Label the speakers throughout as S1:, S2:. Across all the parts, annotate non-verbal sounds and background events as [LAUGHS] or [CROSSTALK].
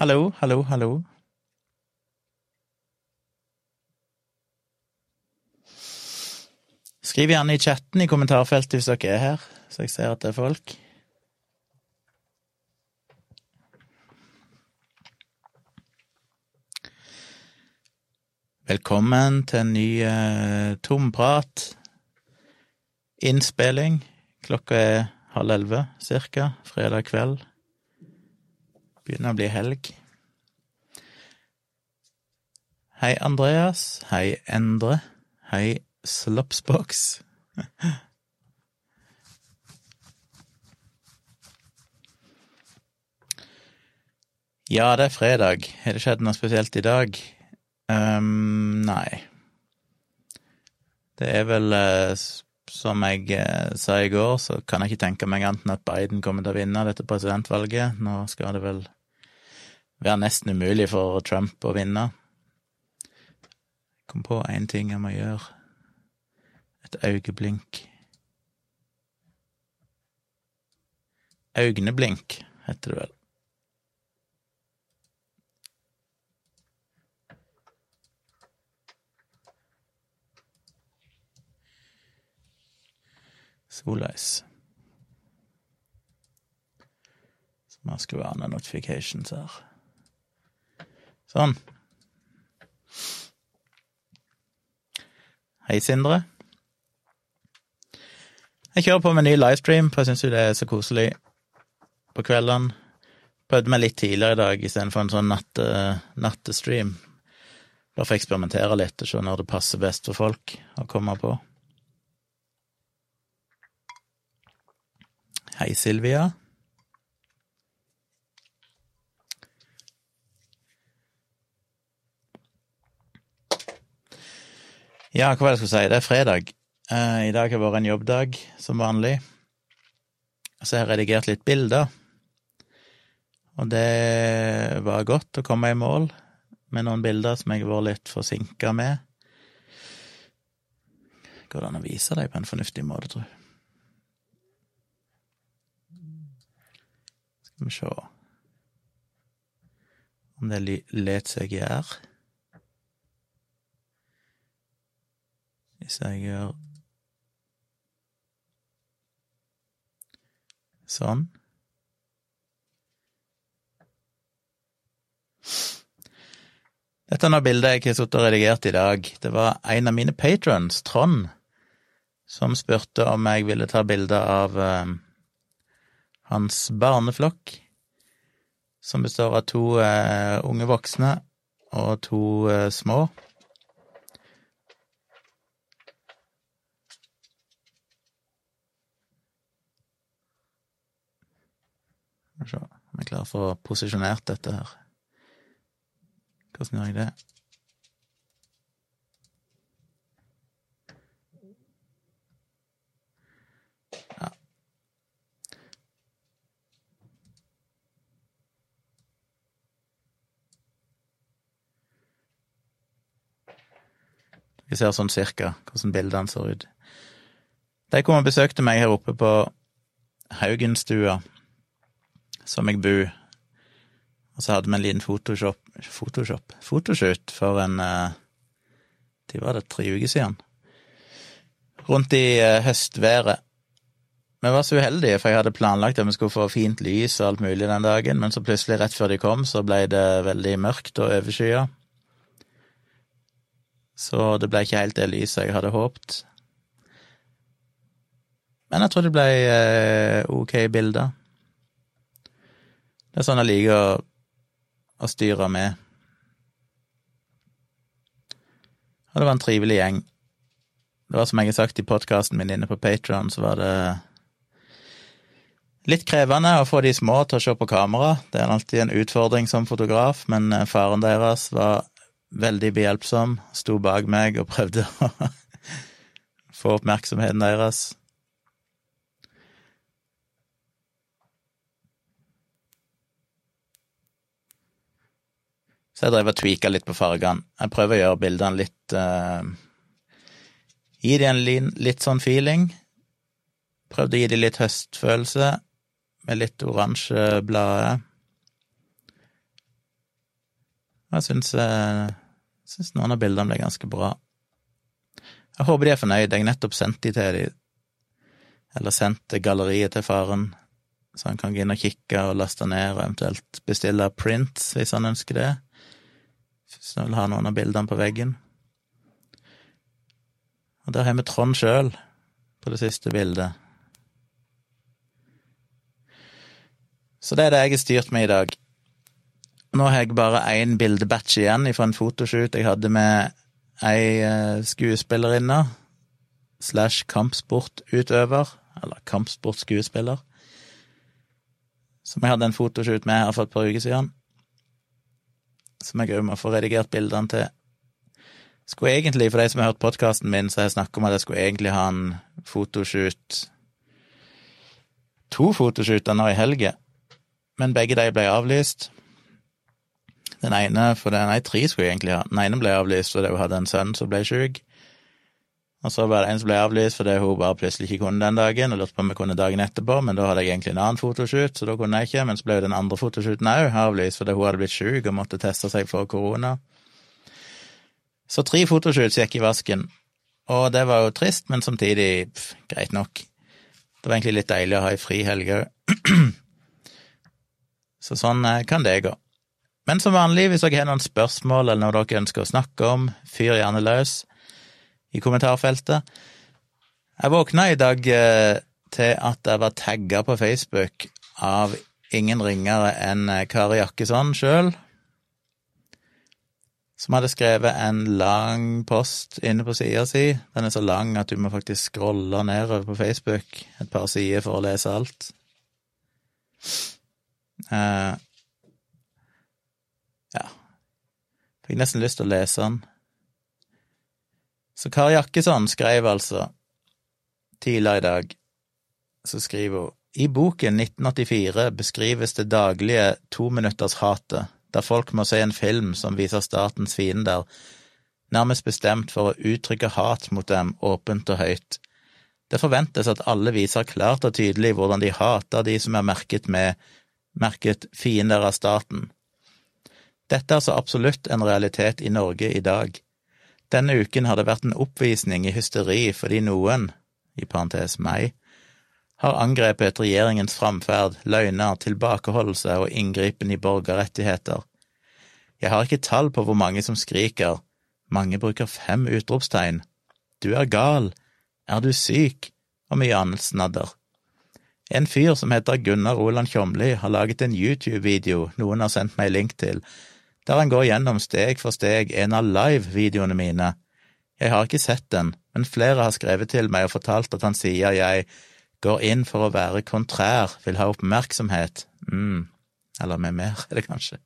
S1: Hallo, hallo, hallo. Skriv gjerne i chatten i kommentarfeltet hvis dere er her, så jeg ser at det er folk. Velkommen til en ny eh, tomprat. Innspilling. Klokka er halv elleve cirka, fredag kveld. Begynner å bli helg. Hei, Andreas. Hei, Endre. Hei, Slopsbox. [LAUGHS] Ja, det er fredag. Har det skjedd noe spesielt i dag? Um, nei. Det er vel eh, som jeg eh, sa i går, så kan jeg ikke tenke meg annet enn at Biden kommer til å vinne dette presidentvalget. Nå skal det vel være nesten umulig for Trump å vinne. Kom på én ting jeg må gjøre. Et øyeblink. Øyneblink, heter det vel. Soleis. Så man skal være noen notifications her. Sånn. Hei, Sindre. Jeg kjører på med ny livestream, for jeg syns jo det er så koselig på kveldene. Prøvde meg litt tidligere i dag istedenfor en sånn natte, nattestream. Bare for å eksperimentere litt og se når det passer best for folk å komme på. Hei, Silvia. Ja, hva var det jeg skulle si? Det er fredag. Eh, I dag har vært en jobbdag, som vanlig. Så jeg har redigert litt bilder. Og det var godt å komme i mål med noen bilder som jeg har vært litt forsinka med. Går det an å vise dem på en fornuftig måte, tror jeg? Skal vi se om det let seg gjøre. Hvis jeg gjør sånn Dette er noe bildet jeg har sittet og redigert i dag. Det var en av mine patrons, Trond, som spurte om jeg ville ta bilde av uh, hans barneflokk, som består av to uh, unge voksne og to uh, små. Skal vi se om jeg klarer å få posisjonert dette her. Hvordan gjør jeg det? Vi ser sånn cirka hvordan bildene ser ut. De kom og besøkte meg her oppe på Haugenstua, som jeg bor. Og så hadde vi en liten Photoshop, Photoshop, photoshoot for en eh, De var det tre uker siden. Rundt i eh, høstværet. Vi var så uheldige, for jeg hadde planlagt at vi skulle få fint lys og alt mulig den dagen, men så plutselig, rett før de kom, så ble det veldig mørkt og overskya. Så det ble ikke helt det lyset jeg hadde håpet. Men jeg tror det ble eh, ok bilder. Det er sånn jeg liker å, å styre med. Og det var en trivelig gjeng. Det var som jeg har sagt i podkasten min inne på Patron, så var det litt krevende å få de små til å se på kamera. Det er alltid en utfordring som fotograf, men eh, faren deres var veldig behjelpsom, sto bak meg og prøvde [LAUGHS] å få oppmerksomheten deres. Så jeg drev og tweaka litt på fargene. Jeg prøver å gjøre bildene litt uh, Gi dem en lin, litt sånn feeling. Prøvde å gi dem litt høstfølelse, med litt oransje blader. Jeg syns, eh, syns noen av bildene ble ganske bra. Jeg håper de er fornøyd. Jeg nettopp sendt de til de, eller sendt galleriet til faren, så han kan gå inn og kikke og laste ned, og eventuelt bestille prints hvis han ønsker det. Hvis jeg vil ha noen av bildene på veggen. Og der har vi Trond sjøl på det siste bildet. Så det er det jeg har styrt med i dag. Nå har jeg bare én bildebatch igjen fra en fotoshoot jeg hadde med ei eh, skuespillerinne slash kampsportutøver, eller kampsportskuespiller, som jeg hadde en fotoshoot med her for et par uker siden, som jeg òg må få redigert bildene til. Skulle egentlig, for de som har hørt podkasten min, så har jeg snakket om at jeg skulle egentlig ha en fotoshoot To fotoshooter nå i helga, men begge de ble avlyst. Den ene, for den, nei, tre skulle jeg egentlig ha. Den ene ble avlyst fordi hun hadde en sønn som ble sjuk. Og så var det en som ble avlyst fordi hun bare plutselig ikke kunne den dagen, og lurte på om jeg kunne dagen etterpå, men da hadde jeg egentlig en annen fotoshoot, så da kunne jeg ikke. Men så ble jo den andre fotoshooten òg avlyst fordi hun hadde blitt syk og måtte teste seg for korona. Så tre fotoshoots gikk i vasken, og det var jo trist, men samtidig pff, greit nok. Det var egentlig litt deilig å ha ei frihelg òg. Så sånn eh, kan det gå. Men som vanlig, hvis dere har noen spørsmål eller noe dere ønsker å snakke om, fyr gjerne løs i kommentarfeltet. Jeg våkna i dag eh, til at jeg var tagga på Facebook av ingen ringere enn eh, Kari Jakkesson sjøl, som hadde skrevet en lang post inne på sida si. Den er så lang at du må faktisk scrolle nedover på Facebook et par sider for å lese alt. Uh, ja, fikk nesten lyst til å lese den. Så Kari Jakkesson skrev altså tidligere i dag, så skriver hun i boken 1984 beskrives det daglige tominuttershatet, der folk må se en film som viser statens fiender, nærmest bestemt for å uttrykke hat mot dem åpent og høyt. Det forventes at alle viser klart og tydelig hvordan de hater de som er merket med merket fiender av staten. Dette er så absolutt en realitet i Norge i dag. Denne uken har det vært en oppvisning i hysteri fordi noen, i parentes meg, har angrepet regjeringens framferd, løgner, tilbakeholdelse og inngripen i borgerrettigheter. Jeg har ikke tall på hvor mange som skriker, mange bruker fem utropstegn, du er gal, er du syk, og mye annet snadder. En fyr som heter Gunnar Roland Tjomli, har laget en YouTube-video noen har sendt meg link til, der han går gjennom steg for steg en av live-videoene mine. Jeg har ikke sett den, men flere har skrevet til meg og fortalt at han sier jeg går inn for å være kontrær, vil ha oppmerksomhet, mm, eller med mer, er det kanskje.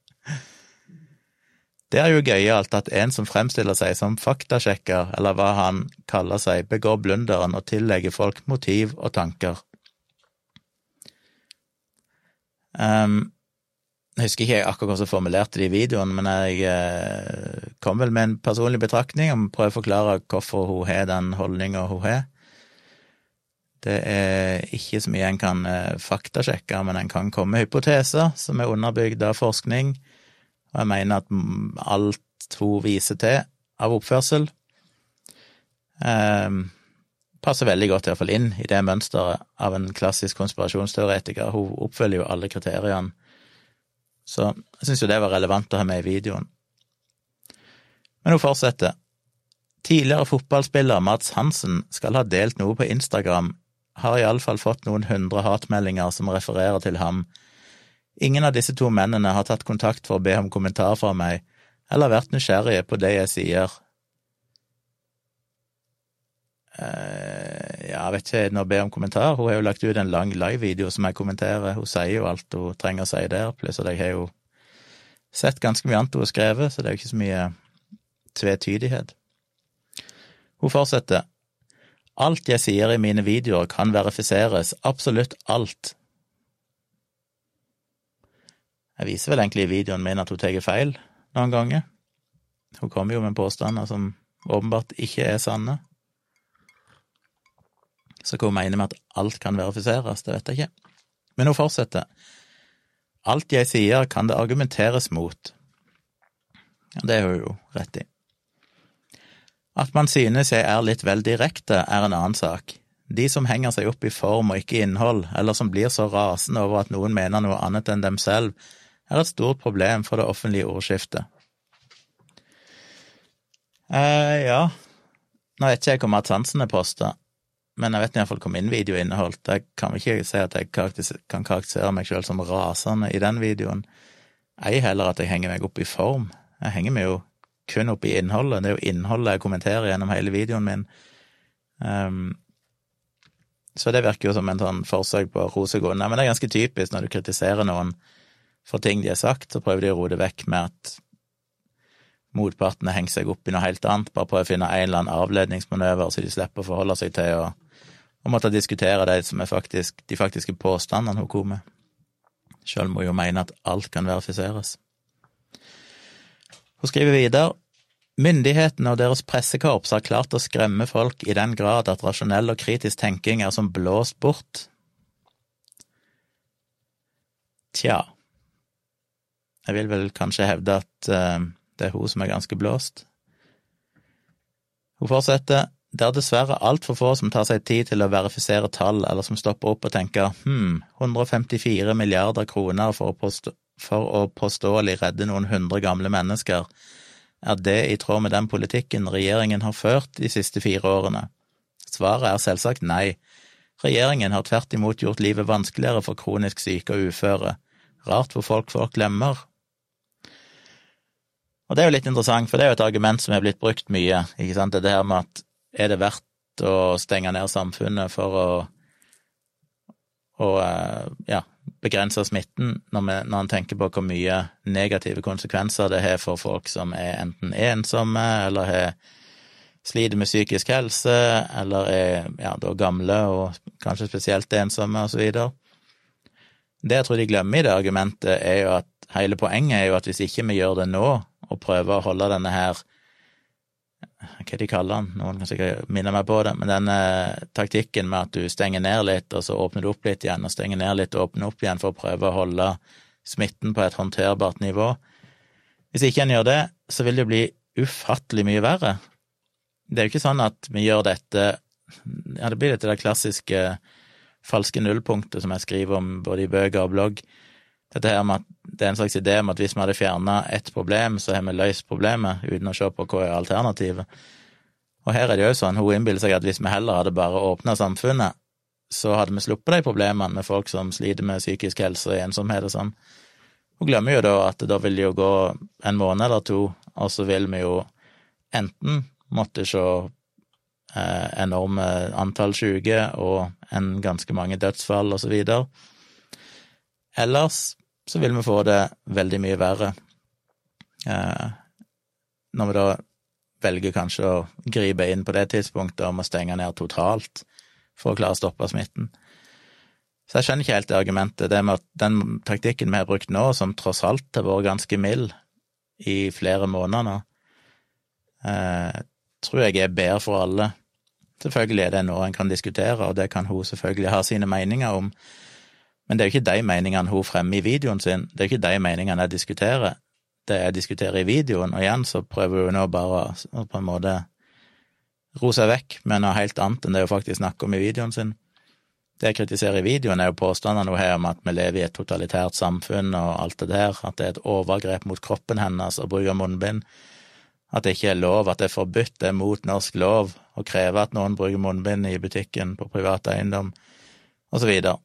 S1: Det er jo gøyalt at en som fremstiller seg som faktasjekker, eller hva han kaller seg, begår blunderen og tillegger folk motiv og tanker. Um, jeg husker ikke akkurat hvordan jeg formulerte de videoene, men jeg eh, kom vel med en personlig betraktning om å prøve å forklare hvorfor hun har den holdninga hun har. Det er ikke så mye en kan eh, faktasjekke, men en kan komme med hypoteser som er underbygd av forskning, og jeg mener at alt hun viser til av oppførsel, eh, passer veldig godt i hvert fall inn i det mønsteret av en klassisk konspirasjonsteoretiker. Hun oppfølger jo alle kriteriene så jeg syns jo det var relevant å ha med i videoen. Men hun fortsetter. Tidligere fotballspiller Mats Hansen skal ha delt noe på Instagram, har iallfall fått noen hundre hatmeldinger som refererer til ham. Ingen av disse to mennene har tatt kontakt for å be om kommentar fra meg, eller vært nysgjerrige på det jeg sier. Uh, ja, jeg vet ikke når jeg ber om kommentar. Hun har jo lagt ut en lang live-video som jeg kommenterer. Hun sier jo alt hun trenger å si der, pluss at jeg har jo sett ganske mye annet hun har skrevet, så det er jo ikke så mye tvetydighet. Hun fortsetter. Alt jeg sier i mine videoer kan verifiseres, absolutt alt. Jeg viser vel egentlig i videoen min at hun tar feil noen ganger. Hun kommer jo med påstander som åpenbart ikke er sanne. Så hva hun mener med at alt kan verifiseres, det vet jeg ikke. Men hun fortsetter. Alt jeg sier, kan det argumenteres mot. Ja, det er hun jo rett i. At man synes jeg er litt vel direkte, er en annen sak. De som henger seg opp i form og ikke innhold, eller som blir så rasende over at noen mener noe annet enn dem selv, er et stort problem for det offentlige ordskiftet. Eh, ja, nå vet ikke jeg hvor Mads Hansen er posta, men jeg vet iallfall hva min video inneholdt. Jeg kan ikke si at jeg kan karakterisere meg selv som rasende i den videoen. Ei heller at jeg henger meg opp i form. Jeg henger meg jo kun opp i innholdet. Det er jo innholdet jeg kommenterer gjennom hele videoen min. Um, så det virker jo som en sånn forsøk på å rose gå unna. Men det er ganske typisk når du kritiserer noen for ting de har sagt, så prøver de å roe det vekk med at motparten har hengt seg opp i noe helt annet, bare prøver å finne en eller annen avledningsmanøver så de slipper å forholde seg til å, å måtte diskutere det som er faktisk, de faktiske påstandene hun kom med. Sjøl må hun jo mene at alt kan verifiseres. Hun skriver videre Myndighetene og deres pressekorps har klart å skremme folk i den grad at rasjonell og kritisk tenking er som blåst bort. Tja, jeg vil vel kanskje hevde at uh, det er hun som er ganske blåst. Hun fortsetter, det er dessverre altfor få som tar seg tid til å verifisere tall, eller som stopper opp og tenker hm, 154 milliarder kroner for å, påstå, for å påståelig redde noen hundre gamle mennesker er det i tråd med den politikken regjeringen har ført de siste fire årene? Svaret er selvsagt nei. Regjeringen har tvert imot gjort livet vanskeligere for kronisk syke og uføre. Rart hvor folk folk glemmer. Og det er jo litt interessant, for det er jo et argument som er blitt brukt mye, ikke sant, det her med at er det verdt å stenge ned samfunnet for å, å eh, ja, begrense smitten, når, vi, når en tenker på hvor mye negative konsekvenser det har for folk som er enten ensomme eller har sliter med psykisk helse, eller er ja, gamle og kanskje spesielt ensomme, og så videre. Det jeg tror de glemmer i det argumentet, er jo at hele poenget er jo at hvis ikke vi gjør det nå, og prøver å holde denne her hva de kaller den, noen kan sikkert minne meg på det, men denne taktikken med at du stenger ned litt, og så åpner du opp litt igjen, og stenger ned litt og åpner opp igjen for å prøve å holde smitten på et håndterbart nivå. Hvis ikke en gjør det, så vil det bli ufattelig mye verre. Det er jo ikke sånn at vi gjør dette Ja, det blir dette det klassiske falske nullpunktet som jeg skriver om både i bøker og blogg. Dette her med at det er en slags idé om at hvis vi hadde fjerna ett problem, så har vi løst problemet, uten å se på hva er alternativet. Og her er det jo sånn, hun innbiller seg at hvis vi heller hadde bare åpna samfunnet, så hadde vi sluppet de problemene med folk som sliter med psykisk helse og ensomhet og sånn. Hun glemmer jo da at da vil det jo gå en måned eller to, og så vil vi jo enten måtte se eh, enorme antall syke og en ganske mange dødsfall og så videre. Ellers så vil vi få det veldig mye verre. Eh, når vi da velger kanskje å gripe inn på det tidspunktet om å stenge ned totalt for å klare å stoppe smitten. Så jeg skjønner ikke helt det argumentet. Det med at den taktikken vi har brukt nå, som tross alt har vært ganske mild i flere måneder nå, eh, tror jeg er bedre for alle. Selvfølgelig er det noe en kan diskutere, og det kan hun selvfølgelig ha sine meninger om, men det er jo ikke de meningene hun fremmer i videoen sin, det er jo ikke de meningene jeg diskuterer. Det jeg diskuterer i videoen, og igjen så prøver hun nå bare å på en måte ro seg vekk med noe helt annet enn det hun faktisk snakker om i videoen sin. Det jeg kritiserer i videoen, er jo påstandene hun har om at vi lever i et totalitært samfunn og alt det der, at det er et overgrep mot kroppen hennes å bruke munnbind, at det ikke er lov, at det er forbudt, det er mot norsk lov å kreve at noen bruker munnbind i butikken på privat eiendom, og så videre.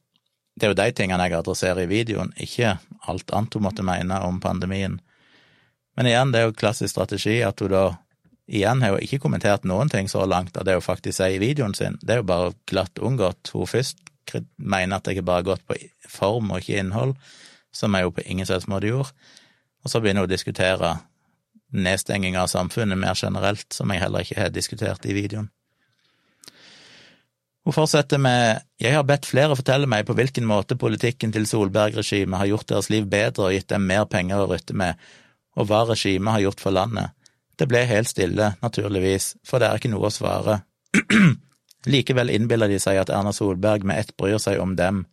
S1: Det er jo de tingene jeg adresserer i videoen, ikke alt annet hun måtte mene om pandemien. Men igjen, det er jo klassisk strategi at hun da igjen har jo ikke kommentert noen ting så langt av det hun faktisk sier i videoen sin. Det er jo bare glatt unngått. Hun først mener at jeg bare har gått på form og ikke innhold, som jeg jo på ingen slags måte gjorde. Og så begynner hun å diskutere nedstenging av samfunnet mer generelt, som jeg heller ikke har diskutert i videoen. Hun fortsetter med Jeg har bedt flere fortelle meg på hvilken måte politikken til Solberg-regimet har gjort deres liv bedre og gitt dem mer penger å rutte med, og hva regimet har gjort for landet. Det ble helt stille, naturligvis, for det er ikke noe å svare. [CLEARS THROAT] Likevel innbiller de seg at Erna Solberg med ett bryr seg om dem.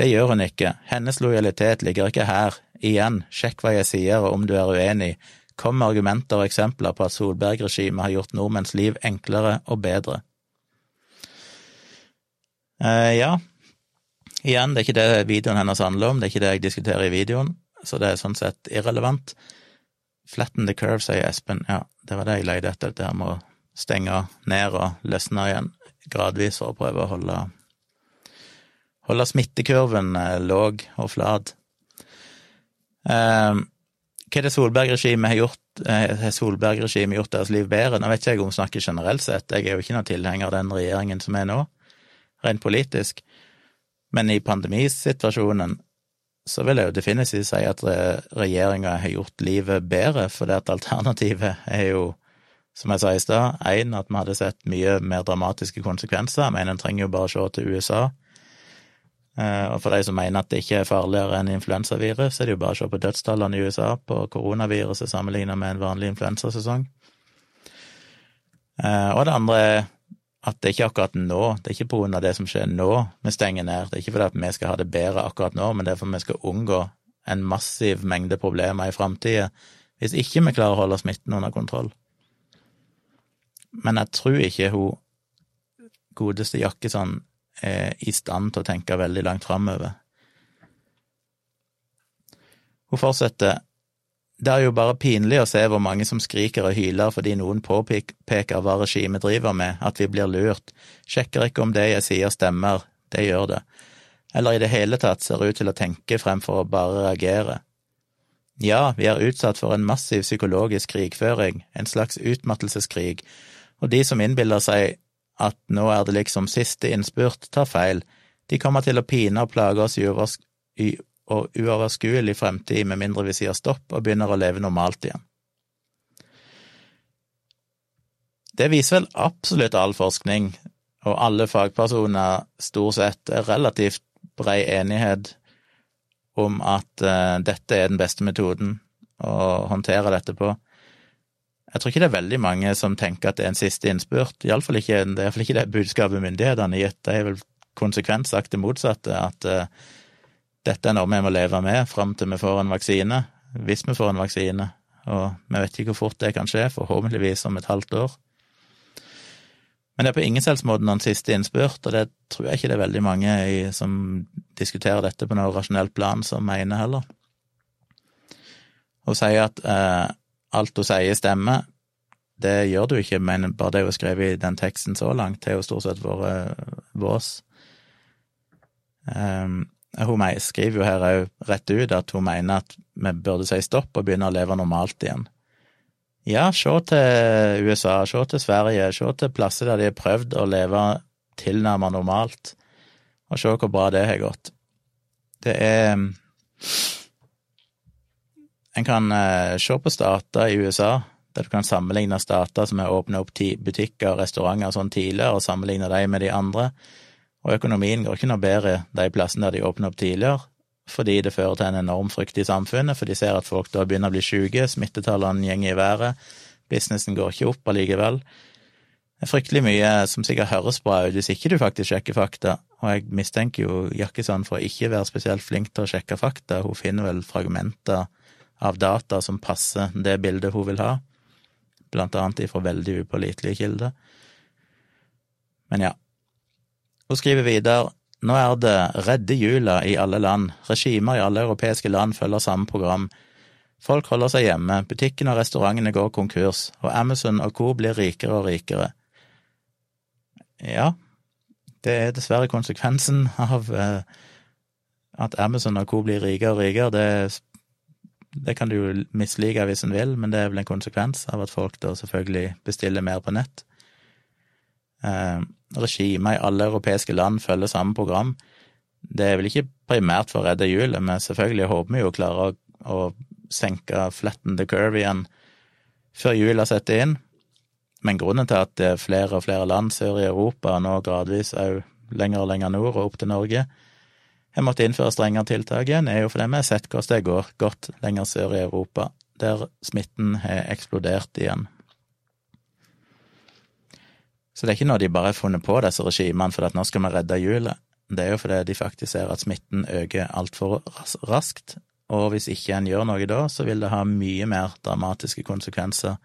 S1: Det gjør hun ikke, hennes lojalitet ligger ikke her. Igjen, sjekk hva jeg sier, og om du er uenig, kom med argumenter og eksempler på at Solberg-regimet har gjort nordmenns liv enklere og bedre. Eh, ja, igjen, det er ikke det videoen hennes handler om, det er ikke det jeg diskuterer i videoen, så det er sånn sett irrelevant. Flatten the curve, sier Espen. Ja, det var det jeg leide etter, dette med å stenge ned og løsne igjen gradvis for å prøve å holde, holde smittekurven eh, låg og flat. Eh, hva er det Solberg-regimet har gjort? Eh, har Solberg-regimet gjort deres liv bedre? Nå vet ikke jeg om hun snakker generelt sett, jeg er jo ikke noen tilhenger av den regjeringen som er nå, rent politisk, men i pandemisituasjonen så vil jeg jo definitivt si at regjeringa har gjort livet bedre, for det at alternativet er jo, som jeg sa i stad, én, at vi hadde sett mye mer dramatiske konsekvenser. men en trenger jo bare å se til USA Eh, og for de som mener at det ikke er farligere enn influensavirus, er det jo bare å se på dødstallene i USA på koronaviruset sammenlignet med en vanlig influensasesong. Eh, og det andre er at det er ikke akkurat nå, det er ikke av det som skjer nå vi stenger ned, det er ikke fordi at vi skal ha det bedre akkurat nå, men det er fordi vi skal unngå en massiv mengde problemer i framtida hvis ikke vi klarer å holde smitten under kontroll. Men jeg tror ikke hun godeste Jakkesson er i stand til å tenke veldig langt framover. Hun fortsetter. Det er jo bare pinlig å se hvor mange som skriker og hyler fordi noen påpeker hva regimet driver med, at vi blir lurt, sjekker ikke om det jeg sier stemmer, det gjør det, eller i det hele tatt ser ut til å tenke fremfor å bare reagere. Ja, vi er utsatt for en massiv psykologisk krigføring, en slags utmattelseskrig, og de som innbiller seg at nå er det liksom siste innspurt, tar feil. De kommer til å pine og plage oss i, i uoverskuelig fremtid med mindre vi sier stopp og begynner å leve normalt igjen. Det viser vel absolutt all forskning, og alle fagpersoner stort sett er relativt brei enighet om at uh, dette er den beste metoden å håndtere dette på. Jeg tror ikke det er veldig mange som tenker at det er en siste innspurt. Iallfall ikke, det ikke det budskapet myndighetene har gitt. De har vel konsekvent sagt det motsatte, at uh, dette er noe vi må leve med fram til vi får en vaksine, hvis vi får en vaksine. Og vi vet ikke hvor fort det kan skje, forhåpentligvis om et halvt år. Men det er på ingen selvs måte noen siste innspurt, og det tror jeg ikke det er veldig mange i, som diskuterer dette på noe rasjonelt plan, som mener heller. Hun sier at eh, alt hun sier, stemmer. Det gjør du ikke, men bare det hun har skrevet i den teksten så langt, har jo stort sett vært vås. Um, hun skriver jo her òg rett ut at hun mener at vi burde si stopp og begynne å leve normalt igjen. Ja, se til USA, se til Sverige, se til plasser der de har prøvd å leve tilnærmet normalt, og se hvor bra det har gått. Det er en kan uh, se på stater i USA, der du kan sammenligne stater som har åpna opp butikker og restauranter sånn tidligere, og sammenligne dem med de andre. Og økonomien går ikke noe bedre de plassene der de åpner opp tidligere, fordi det fører til en enorm frykt i samfunnet, for de ser at folk da begynner å bli syke, smittetallene går i været, businessen går ikke opp allikevel. Det er fryktelig mye som sikkert høres bra ut hvis ikke du faktisk sjekker fakta, og jeg mistenker jo Jakkesson for å ikke være spesielt flink til å sjekke fakta, hun finner vel fragmenter av data som passer det bildet hun vil ha, blant annet ifra veldig upålitelige kilder. Men ja. Hun skriver videre nå er det redde jula i alle land, regimer i alle europeiske land følger samme program. Folk holder seg hjemme, butikkene og restaurantene går konkurs, og Amazon og co. blir rikere og rikere. Ja, det er dessverre konsekvensen av eh, at Amazon og co. blir rikere og rikere. Det det kan du jo mislike hvis en vil, men det er vel en konsekvens av at folk da selvfølgelig bestiller mer på nett. Eh, Regimer i alle europeiske land følger samme program. Det er vel ikke primært for å redde hjulet, men selvfølgelig håper vi jo klarer å, å senke flatten the curve igjen før jula setter inn. Men grunnen til at det er flere og flere land sør i Europa, nå gradvis òg lenger og lenger nord og opp til Norge, har måttet innføre strengere tiltak igjen, er jo fordi vi har sett hvordan det går godt lenger sør i Europa, der smitten har eksplodert igjen. Så det er ikke noe de bare har funnet på, disse regimene, for at nå skal vi redde hjulet. Det er jo fordi de faktisk ser at smitten øker altfor raskt, og hvis ikke en gjør noe da, så vil det ha mye mer dramatiske konsekvenser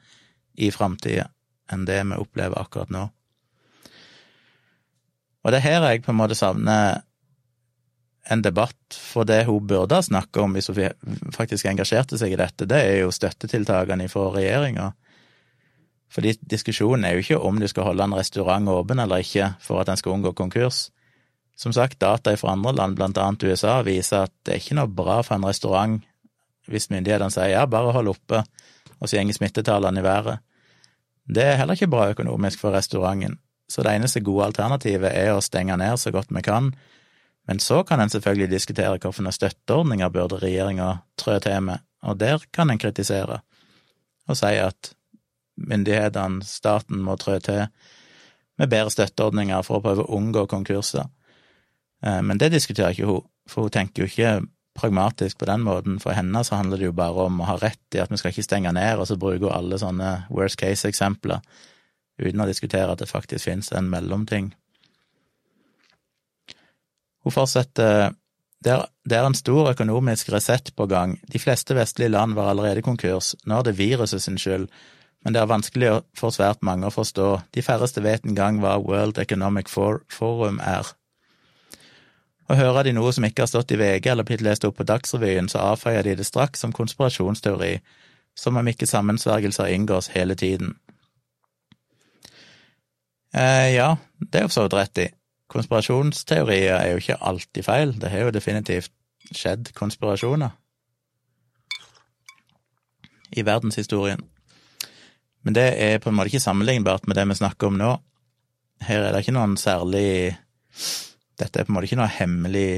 S1: i framtida enn det vi opplever akkurat nå. Og det er her jeg på en måte savner en debatt, for det hun burde ha snakka om hvis hun faktisk engasjerte seg i dette, det er jo støttetiltakene fra regjeringa. Fordi diskusjonen er jo ikke om du skal holde en restaurant åpen eller ikke for at den skal unngå konkurs. Som sagt, data fra andre land, blant annet USA, viser at det er ikke noe bra for en restaurant hvis myndighetene sier ja, bare hold oppe, og så går smittetallene i været. Det er heller ikke bra økonomisk for restauranten, så det eneste gode alternativet er å stenge ned så godt vi kan, men så kan en selvfølgelig diskutere hvilke støtteordninger burde regjeringa trå til med, og der kan en kritisere og si at myndighetene, staten, må trå til med bedre støtteordninger for å prøve å unngå konkurser. Eh, men det diskuterer ikke hun, for hun tenker jo ikke pragmatisk på den måten. For henne så handler det jo bare om å ha rett i at vi skal ikke stenge ned, og så bruker hun alle sånne worst case-eksempler uten å diskutere at det faktisk finnes en mellomting. Hun fortsetter det er, det er en stor økonomisk resett på gang. De fleste vestlige land var allerede konkurs. Nå er det viruset sin skyld, men det er vanskelig for svært mange å forstå. De færreste vet engang hva World Economic Forum er. Og hører de noe som ikke har stått i VG eller blitt lest opp på Dagsrevyen, så avfeier de det straks som konspirasjonsteori, som om ikke sammensvergelser inngås hele tiden. Eh, ja, det er jo så vidt rett i. Konspirasjonsteorier er jo ikke alltid feil, det har jo definitivt skjedd konspirasjoner i verdenshistorien. Men det er på en måte ikke sammenlignbart med det vi snakker om nå. Her er det ikke noen særlig dette er på en måte ikke noe hemmelig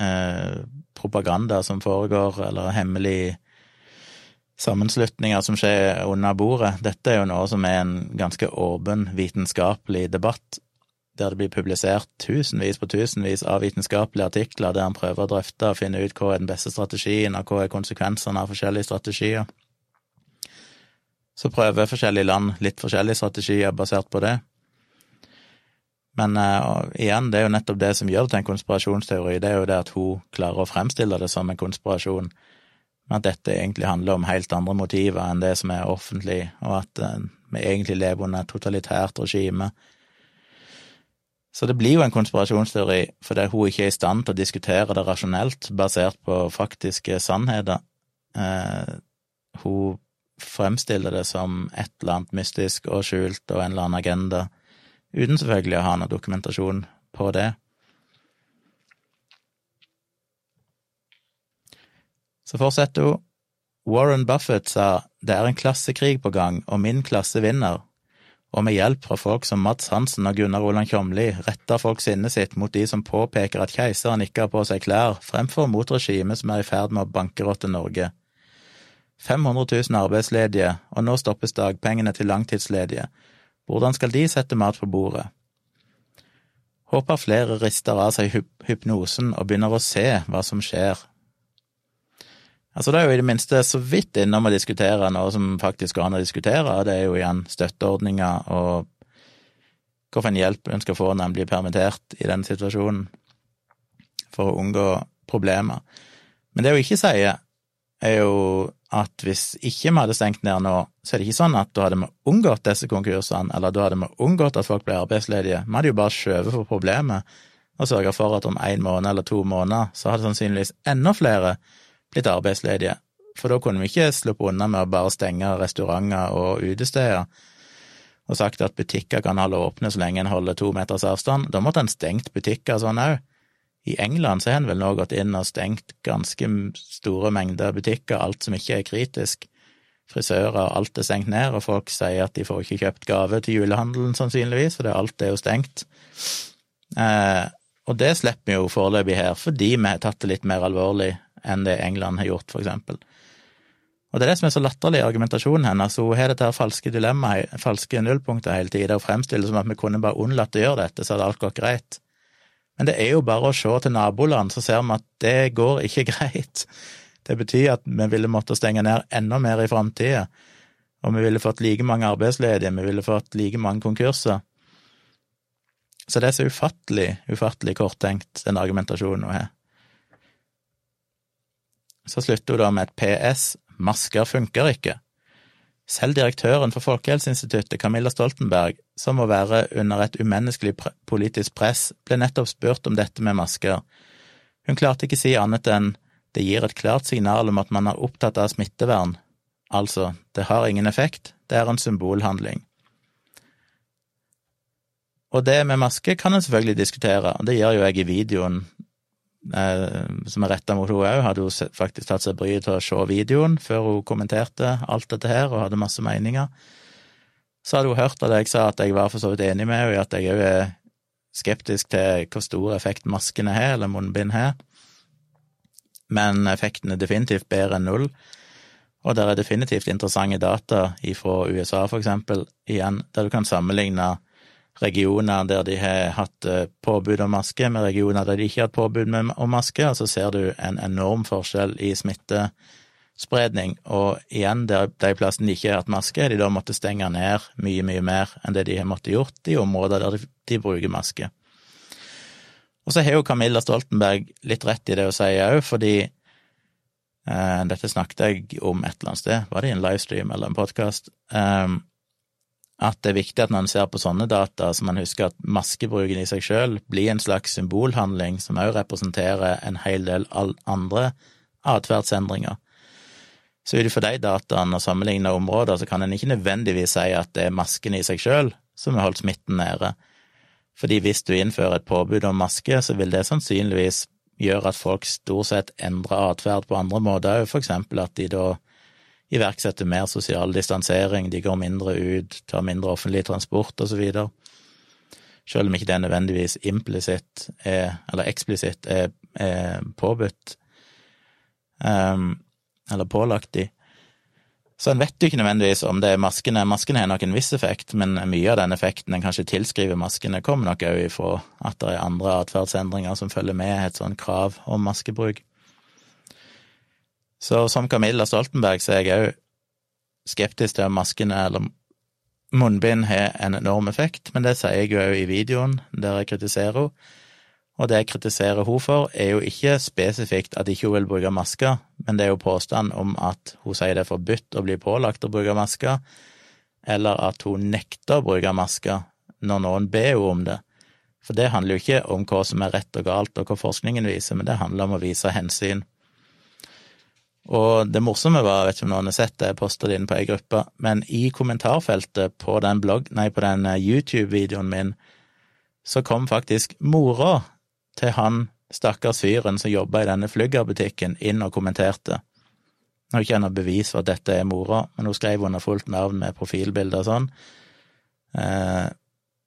S1: eh, propaganda som foregår, eller hemmelig sammenslutninger som skjer under bordet. Dette er jo noe som er en ganske åpen vitenskapelig debatt, der det blir publisert tusenvis på tusenvis av vitenskapelige artikler der en prøver å drøfte og finne ut hva er den beste strategien, og hva er konsekvensene av forskjellige strategier. Så prøver forskjellige land litt forskjellige strategier basert på det. Men uh, igjen, det er jo nettopp det som gjør det til en konspirasjonsteori, det er jo det at hun klarer å fremstille det som en konspirasjon, men at dette egentlig handler om helt andre motiver enn det som er offentlig, og at uh, vi egentlig lever under et totalitært regime. Så det blir jo en konspirasjonsteori fordi hun ikke er i stand til å diskutere det rasjonelt, basert på faktiske sannheter. Uh, hun fremstiller det som et eller annet mystisk og skjult og en eller annen agenda uten selvfølgelig å ha noe dokumentasjon på det. Så fortsetter hun. Warren Buffett sa det er en klassekrig på gang, og min klasse vinner. Og med hjelp fra folk som Mats Hansen og Gunnar Olan Kjomli retter folk sinnet sitt mot de som påpeker at keiseren ikke har på seg klær, fremfor mot regimet som er i ferd med å bankerotte Norge. 500 000 arbeidsledige, og nå stoppes dagpengene til langtidsledige, hvordan skal de sette mat på bordet? Håper flere rister av seg hypnosen og begynner å se hva som skjer. Altså, det er jo i det minste så vidt innom å diskutere noe som faktisk går an å diskutere, det er jo igjen støtteordninger og hvilken hjelp en skal få når en blir permittert i den situasjonen, for å unngå problemer. Men det hun ikke sier, er jo at hvis ikke vi hadde stengt ned nå, så er det ikke sånn at da hadde vi unngått disse konkursene, eller da hadde vi unngått at folk ble arbeidsledige. Vi hadde jo bare skjøvet på problemet og sørga for at om en måned eller to måneder så hadde sannsynligvis enda flere blitt arbeidsledige. For da kunne vi ikke sluppe unna med å bare stenge restauranter og utesteder og sagt at butikker kan holde åpne så lenge en holder to meters avstand. Da måtte en stengt butikker sånn òg. I England så har en vel nå gått inn og stengt ganske store mengder butikker, alt som ikke er kritisk. Frisører, alt er stengt ned, og folk sier at de får ikke kjøpt gave til julehandelen, sannsynligvis, for alt er jo stengt. Eh, og det slipper vi jo foreløpig her, fordi vi har tatt det litt mer alvorlig enn det England har gjort, for eksempel. Og det er det som er så latterlig i argumentasjonen hennes. Hun har dette falske dilemmaet, falske nullpunkter hele tida, og fremstiller det som at vi kunne bare unnlatt å gjøre dette, så hadde alt gått greit. Men det er jo bare å se til naboland, så ser vi at det går ikke [LAUGHS] greit. Det betyr at vi ville måtte stenge ned enda mer i framtida, og vi ville fått like mange arbeidsledige, vi ville fått like mange konkurser. Så det er så ufattelig, ufattelig korttenkt, den argumentasjonen hun har. så slutter hun da med et PS, masker funker ikke. Selv direktøren for Folkehelseinstituttet, Camilla Stoltenberg, som må være under et umenneskelig politisk press, ble nettopp spurt om dette med masker. Hun klarte ikke si annet enn det gir et klart signal om at man er opptatt av smittevern, altså, det har ingen effekt, det er en symbolhandling. Og det med maske kan en selvfølgelig diskutere, og det gjør jo jeg i videoen som er retta mot henne òg. Hadde hun faktisk tatt seg bryet til å se videoen før hun kommenterte alt dette her og hadde masse meninger. Så hadde hun hørt at jeg sa at jeg var for så vidt enig med henne i at jeg òg er skeptisk til hvor stor effekt maskene har, eller munnbind har. Men effekten er definitivt bedre enn null. Og det er definitivt interessante data fra USA, for eksempel, igjen, der du kan sammenligne regioner der de har hatt eh, påbud om maske, med regioner der de ikke har hatt påbud om maske, og så ser du en enorm forskjell i smittespredning. Og igjen, der de plassene de ikke har hatt maske, de da måttet stenge ned mye, mye mer enn det de har måttet gjort i områder der de, bruker maske. Og så har jo Camilla Stoltenberg litt rett i det hun sier òg, fordi eh, dette snakket jeg om et eller annet sted, var det i en livestream eller en podkast? Eh, at det er viktig at når en ser på sånne data, så man husker at maskebruken i seg sjøl blir en slags symbolhandling som også representerer en hel del andre atferdsendringer. Så ut ifra de dataene og sammenligna områder, så kan en ikke nødvendigvis si at det er maskene i seg sjøl som har holdt smitten nede. Fordi hvis du innfører et påbud om maske, så vil det sannsynligvis gjøre at folk stort sett endrer atferd på andre måter òg, for eksempel at de da iverksetter mer sosial distansering, de går mindre ut, tar mindre offentlig transport videre. Selv om ikke det nødvendigvis implisitt er, eller eksplisitt er, er påbudt, um, eller pålagt de. Så en vet jo ikke nødvendigvis om det er maskene. Maskene har nok en viss effekt, men mye av den effekten en kanskje tilskriver maskene, kommer nok òg ifra at det er andre atferdsendringer som følger med et sånt krav om maskebruk. Så som Camilla Stoltenberg så er jeg òg skeptisk til om maskene eller munnbind har en enorm effekt, men det sier jeg jo òg i videoen der jeg kritiserer henne. Og det jeg kritiserer henne for, er jo ikke spesifikt at ikke hun vil bruke maske, men det er jo påstand om at hun sier det er forbudt å bli pålagt å bruke maske, eller at hun nekter å bruke maske når noen ber henne om det. For det handler jo ikke om hva som er rett og galt, og hva forskningen viser, men det handler om å vise hensyn. Og det morsomme var, jeg vet ikke om noen har sett det, jeg posta det inn på ei gruppe, men i kommentarfeltet på den, blogg, nei, på den eh, YouTube-videoen min, så kom faktisk mora til han stakkars fyren som jobba i denne Flygger-butikken, inn og kommenterte. Nå har ikke noe bevis for at dette er mora, men hun skrev under fullt navn med profilbilde og sånn. Eh,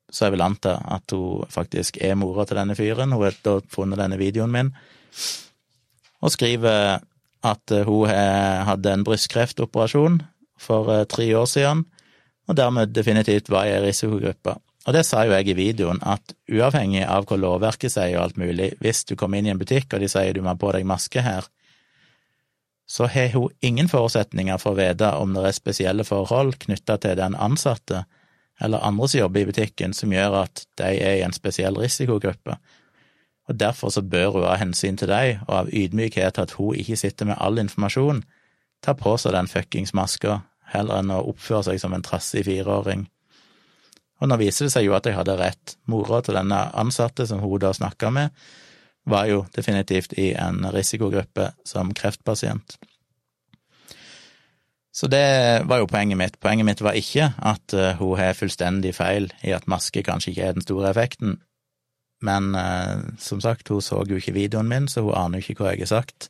S1: så jeg vil anta at hun faktisk er mora til denne fyren. Hun har da funnet denne videoen min, og skriver at eh, hun hadde en brystkreftoperasjon for eh, tre år siden, og dermed definitivt var i risikogruppa. Og det sa jo jeg i videoen, at uavhengig av hva lovverket sier og alt mulig, hvis du kommer inn i en butikk og de sier du må ha på deg maske her, så har hun ingen forutsetninger for å vite om det er spesielle forhold knytta til den ansatte eller andre som jobber i butikken som gjør at de er i en spesiell risikogruppe og derfor så bør hun av hensyn til deg, og av ydmykhet at hun ikke sitter med all informasjon, ta på seg den fuckings maska, heller enn å oppføre seg som en trassig fireåring. Og nå viser det seg jo at jeg hadde rett. Mora til denne ansatte som hun da snakka med, var jo definitivt i en risikogruppe som kreftpasient. Så det var jo poenget mitt. Poenget mitt var ikke at eh, hun har fullstendig feil i at maske kanskje ikke er den store effekten, men eh, som sagt, hun så jo ikke videoen min, så hun aner jo ikke hva jeg har sagt.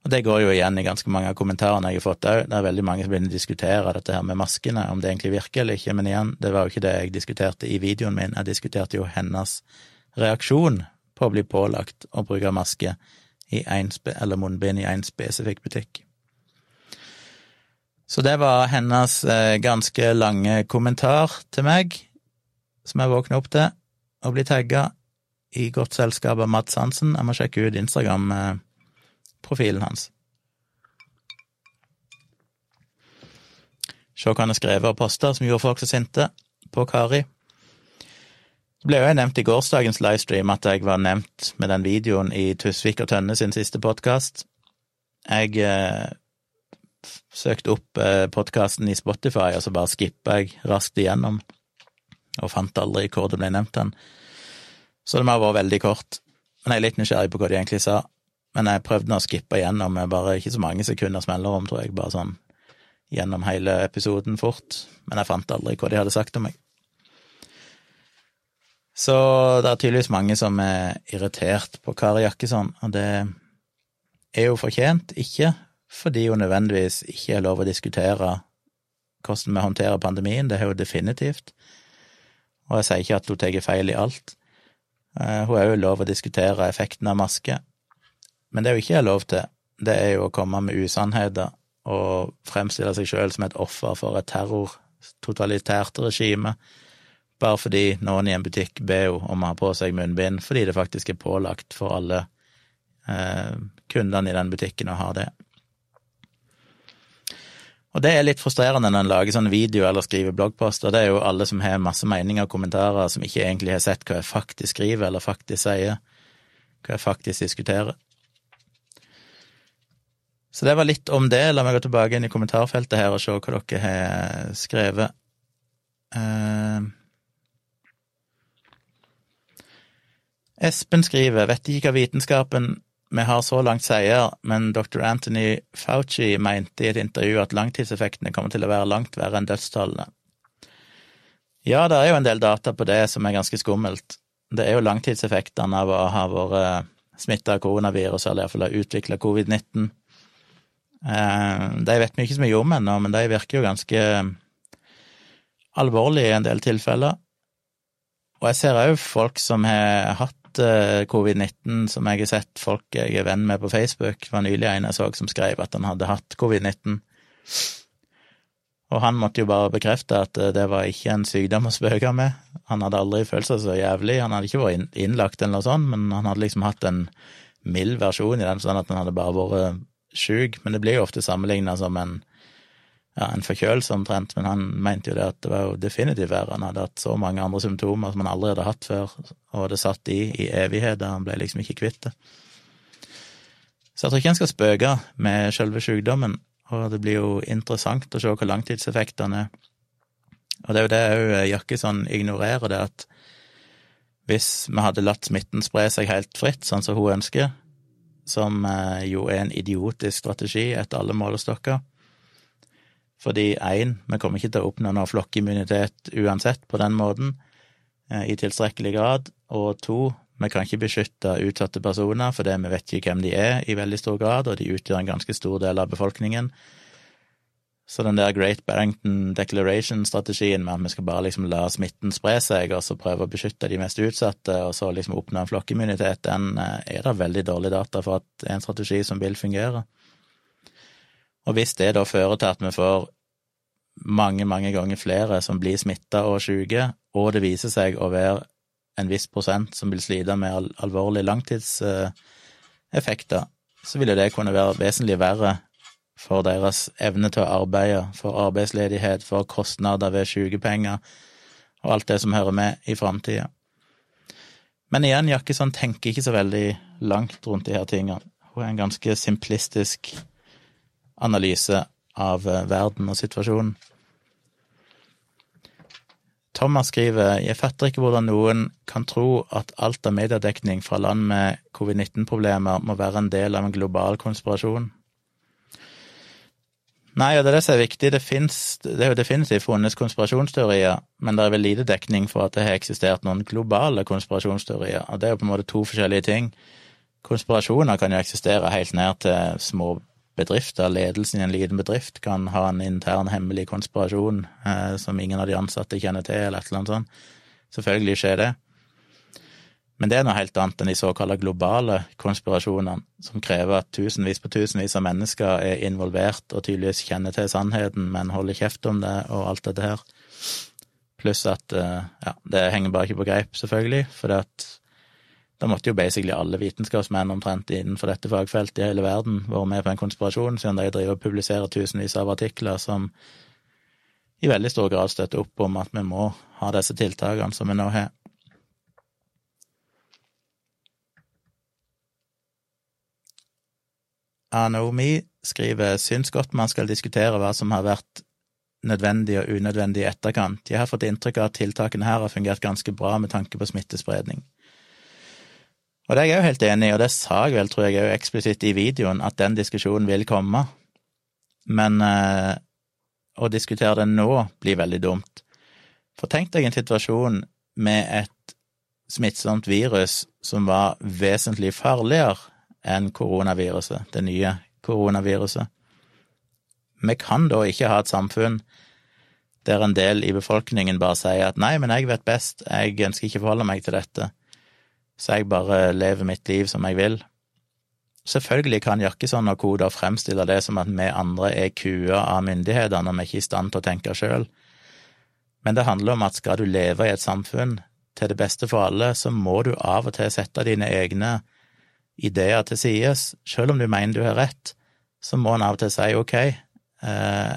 S1: Og det går jo igjen i ganske mange av kommentarene jeg har fått òg. Det er veldig mange som begynner å diskutere dette her med maskene, om det egentlig virker eller ikke. Men igjen, det var jo ikke det jeg diskuterte i videoen min. Jeg diskuterte jo hennes reaksjon på å bli pålagt å bruke maske eller munnbind i en spesifikk butikk. Så det var hennes eh, ganske lange kommentar til meg, som jeg våkna opp til å bli tagga i godt selskap av Mats Hansen. Jeg må sjekke ut Instagram-profilen hans. Se hva han har skrevet og posta som gjorde folk så sinte på Kari. Det ble jo nevnt i gårsdagens livestream at jeg var nevnt med den videoen i Tusvik og Tønne sin siste podkast. Jeg eh, søkte opp eh, podkasten i Spotify, og så bare skippa jeg raskt igjennom, og fant aldri hvor det ble nevnt den. Så det må ha vært veldig kort. Men jeg er litt nysgjerrig på hva de egentlig sa. Men jeg prøvde å skippe igjennom med bare ikke så mange sekunders mellomrom, tror jeg, bare sånn gjennom hele episoden fort. Men jeg fant aldri hva de hadde sagt om meg. Så det er tydeligvis mange som er irritert på Kari Jakkesson, og det er jo fortjent, ikke fordi hun nødvendigvis ikke er lov å diskutere hvordan vi håndterer pandemien, det er jo definitivt, og jeg sier ikke at hun tar feil i alt. Eh, hun er jo lov å diskutere effekten av maske, men det hun ikke er lov til, det er jo å komme med usannheter og fremstille seg sjøl som et offer for et terror, totalitært regime bare fordi noen i en butikk ber henne om å ha på seg munnbind, fordi det faktisk er pålagt for alle eh, kundene i den butikken å ha det. Og det er litt frustrerende når en lager sånn video eller skriver bloggposter. Det er jo alle som har masse meninger og kommentarer, som ikke egentlig har sett hva jeg faktisk skriver eller faktisk sier, hva jeg faktisk diskuterer. Så det var litt om det. La meg gå tilbake inn i kommentarfeltet her og se hva dere har skrevet. Uh, Espen skriver, vet ikke hva vitenskapen vi har så langt seier, men dr. Anthony Fauci mente i et intervju at langtidseffektene kommer til å være langt verre enn dødstallene. Ja, det er jo en del data på det som er ganske skummelt. Det er jo langtidseffektene av å ha vært smitta av koronavirus, eller iallfall ha utvikla covid-19. Eh, de vet vi ikke så mye om ennå, men de virker jo ganske alvorlige i en del tilfeller. Og jeg ser òg folk som har hatt Eh, covid-19, som jeg har sett folk jeg er venn med på Facebook. Det var nylig en jeg så som skrev at han hadde hatt covid-19. Og han måtte jo bare bekrefte at eh, det var ikke en sykdom å spøke med. Han hadde aldri følt seg så jævlig. Han hadde ikke vært innlagt eller noe sånt, men han hadde liksom hatt en mild versjon i den, sånn at han hadde bare vært sjuk. Men det blir jo ofte sammenligna som en ja, en forkjølelse omtrent, men han mente jo det at det var jo definitivt verre. Han hadde hatt så mange andre symptomer som han aldri hadde hatt før, og det satt i i evigheter. Han ble liksom ikke kvitt det. Så jeg tror ikke en skal spøke med selve sykdommen, og det blir jo interessant å se hvor langtidseffektene er. Og det er jo det òg Jakkesson ignorerer, det at hvis vi hadde latt smitten spre seg helt fritt, sånn som hun ønsker, som eh, jo er en idiotisk strategi etter alle målestokker, fordi én, vi kommer ikke til å oppnå noe flokkimmunitet uansett på den måten, eh, i tilstrekkelig grad, og to, vi kan ikke beskytte utsatte personer fordi vi vet ikke hvem de er i veldig stor grad, og de utgjør en ganske stor del av befolkningen. Så den der Great Barrington Declaration-strategien med at vi skal bare liksom la smitten spre seg, og så prøve å beskytte de mest utsatte, og så liksom oppnå en flokkimmunitet, den eh, er det veldig dårlig data for at en strategi som vil fungere. Og hvis det da fører til at vi får mange, mange ganger flere som blir smitta og syke, og det viser seg å være en viss prosent som vil slite med al alvorlige langtidseffekter, så ville det kunne være vesentlig verre for deres evne til å arbeide, for arbeidsledighet, for kostnader ved sykepenger og alt det som hører med i framtida. Men igjen, Jakkesson tenker ikke så veldig langt rundt de her tingene. Hun er en ganske simplistisk analyse av eh, verden og situasjonen. Thomas skriver jeg fatter ikke hvordan noen kan tro at alt av mediedekning fra land med covid-19-problemer må være en del av en global konspirasjon. Nei, og det er det som er viktig. Det, finnes, det er jo definitivt funnes konspirasjonsteorier, men det er vel lite dekning for at det har eksistert noen globale konspirasjonsteorier, og det er jo på en måte to forskjellige ting. Konspirasjoner kan jo eksistere helt ned til små bedrifter, ledelsen i en liten bedrift, kan ha en intern hemmelig konspirasjon eh, som ingen av de ansatte kjenner til, eller et eller annet sånt. Selvfølgelig skjer det. Men det er noe helt annet enn de såkalte globale konspirasjonene, som krever at tusenvis på tusenvis av mennesker er involvert og tydeligvis kjenner til sannheten, men holder kjeft om det og alt dette her. Pluss at eh, ja, det henger bare ikke på greip, selvfølgelig, for det at da måtte jo basically alle vitenskapsmenn omtrent innenfor dette fagfeltet i hele verden være med på en konspirasjon, siden de driver og publiserer tusenvis av artikler som i veldig stor grad støtter opp om at vi må ha disse tiltakene som vi nå har. Anomi skriver syns godt man skal diskutere hva som har vært nødvendig og unødvendig i etterkant. Jeg har fått inntrykk av at tiltakene her har fungert ganske bra med tanke på smittespredning. Og det er jeg jo helt enig i, og det sa jeg vel, tror jeg, òg eksplisitt i videoen, at den diskusjonen vil komme. Men eh, å diskutere det nå blir veldig dumt. For tenk deg en situasjon med et smittsomt virus som var vesentlig farligere enn koronaviruset, det nye koronaviruset. Vi kan da ikke ha et samfunn der en del i befolkningen bare sier at nei, men jeg vet best, jeg ønsker ikke forholde meg til dette, så jeg bare lever mitt liv som jeg vil. Selvfølgelig kan Jakkesson og koder fremstille det som at vi andre er kua av myndighetene når vi ikke er i stand til å tenke sjøl, men det handler om at skal du leve i et samfunn til det beste for alle, så må du av og til sette dine egne ideer til sides. Selv om du mener du har rett, så må en av og til si ok, eh,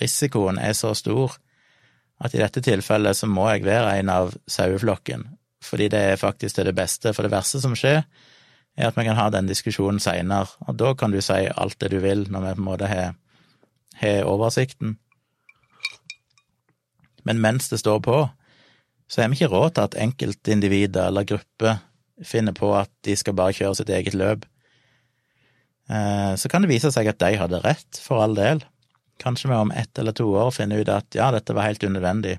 S1: risikoen er så stor at i dette tilfellet så må jeg være en av saueflokken, fordi det er faktisk til det beste. For det verste som skjer, er at vi kan ha den diskusjonen seinere, og da kan du si alt det du vil, når vi på en måte har, har oversikten. Men mens det står på, så har vi ikke råd til at enkeltindivider eller grupper finner på at de skal bare kjøre sitt eget løp. Eh, så kan det vise seg at de hadde rett, for all del. Kanskje vi om ett eller to år finner ut at ja, dette var helt unødvendig.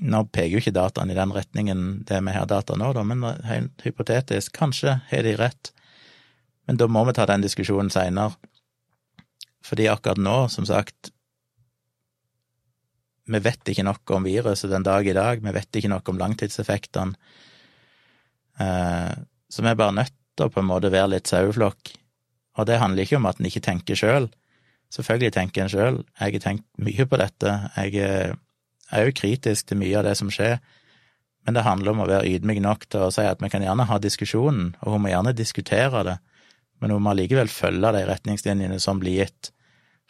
S1: Nå peker jo ikke dataen i den retningen det vi har data nå, da, men helt hypotetisk, kanskje har de rett. Men da må vi ta den diskusjonen seinere. Fordi akkurat nå, som sagt, vi vet ikke nok om viruset den dag i dag, vi vet ikke nok om langtidseffektene. Eh, så vi er bare nødt til å på en måte være litt saueflokk. Og det handler ikke om at en ikke tenker sjøl. Selvfølgelig tenker en sjøl. Jeg har tenkt mye på dette. Jeg er jo kritisk til mye av det som skjer. Men det handler om å være ydmyk nok til å si at vi kan gjerne ha diskusjonen, og hun må gjerne diskutere det, men hun må allikevel følge de retningslinjene som blir gitt,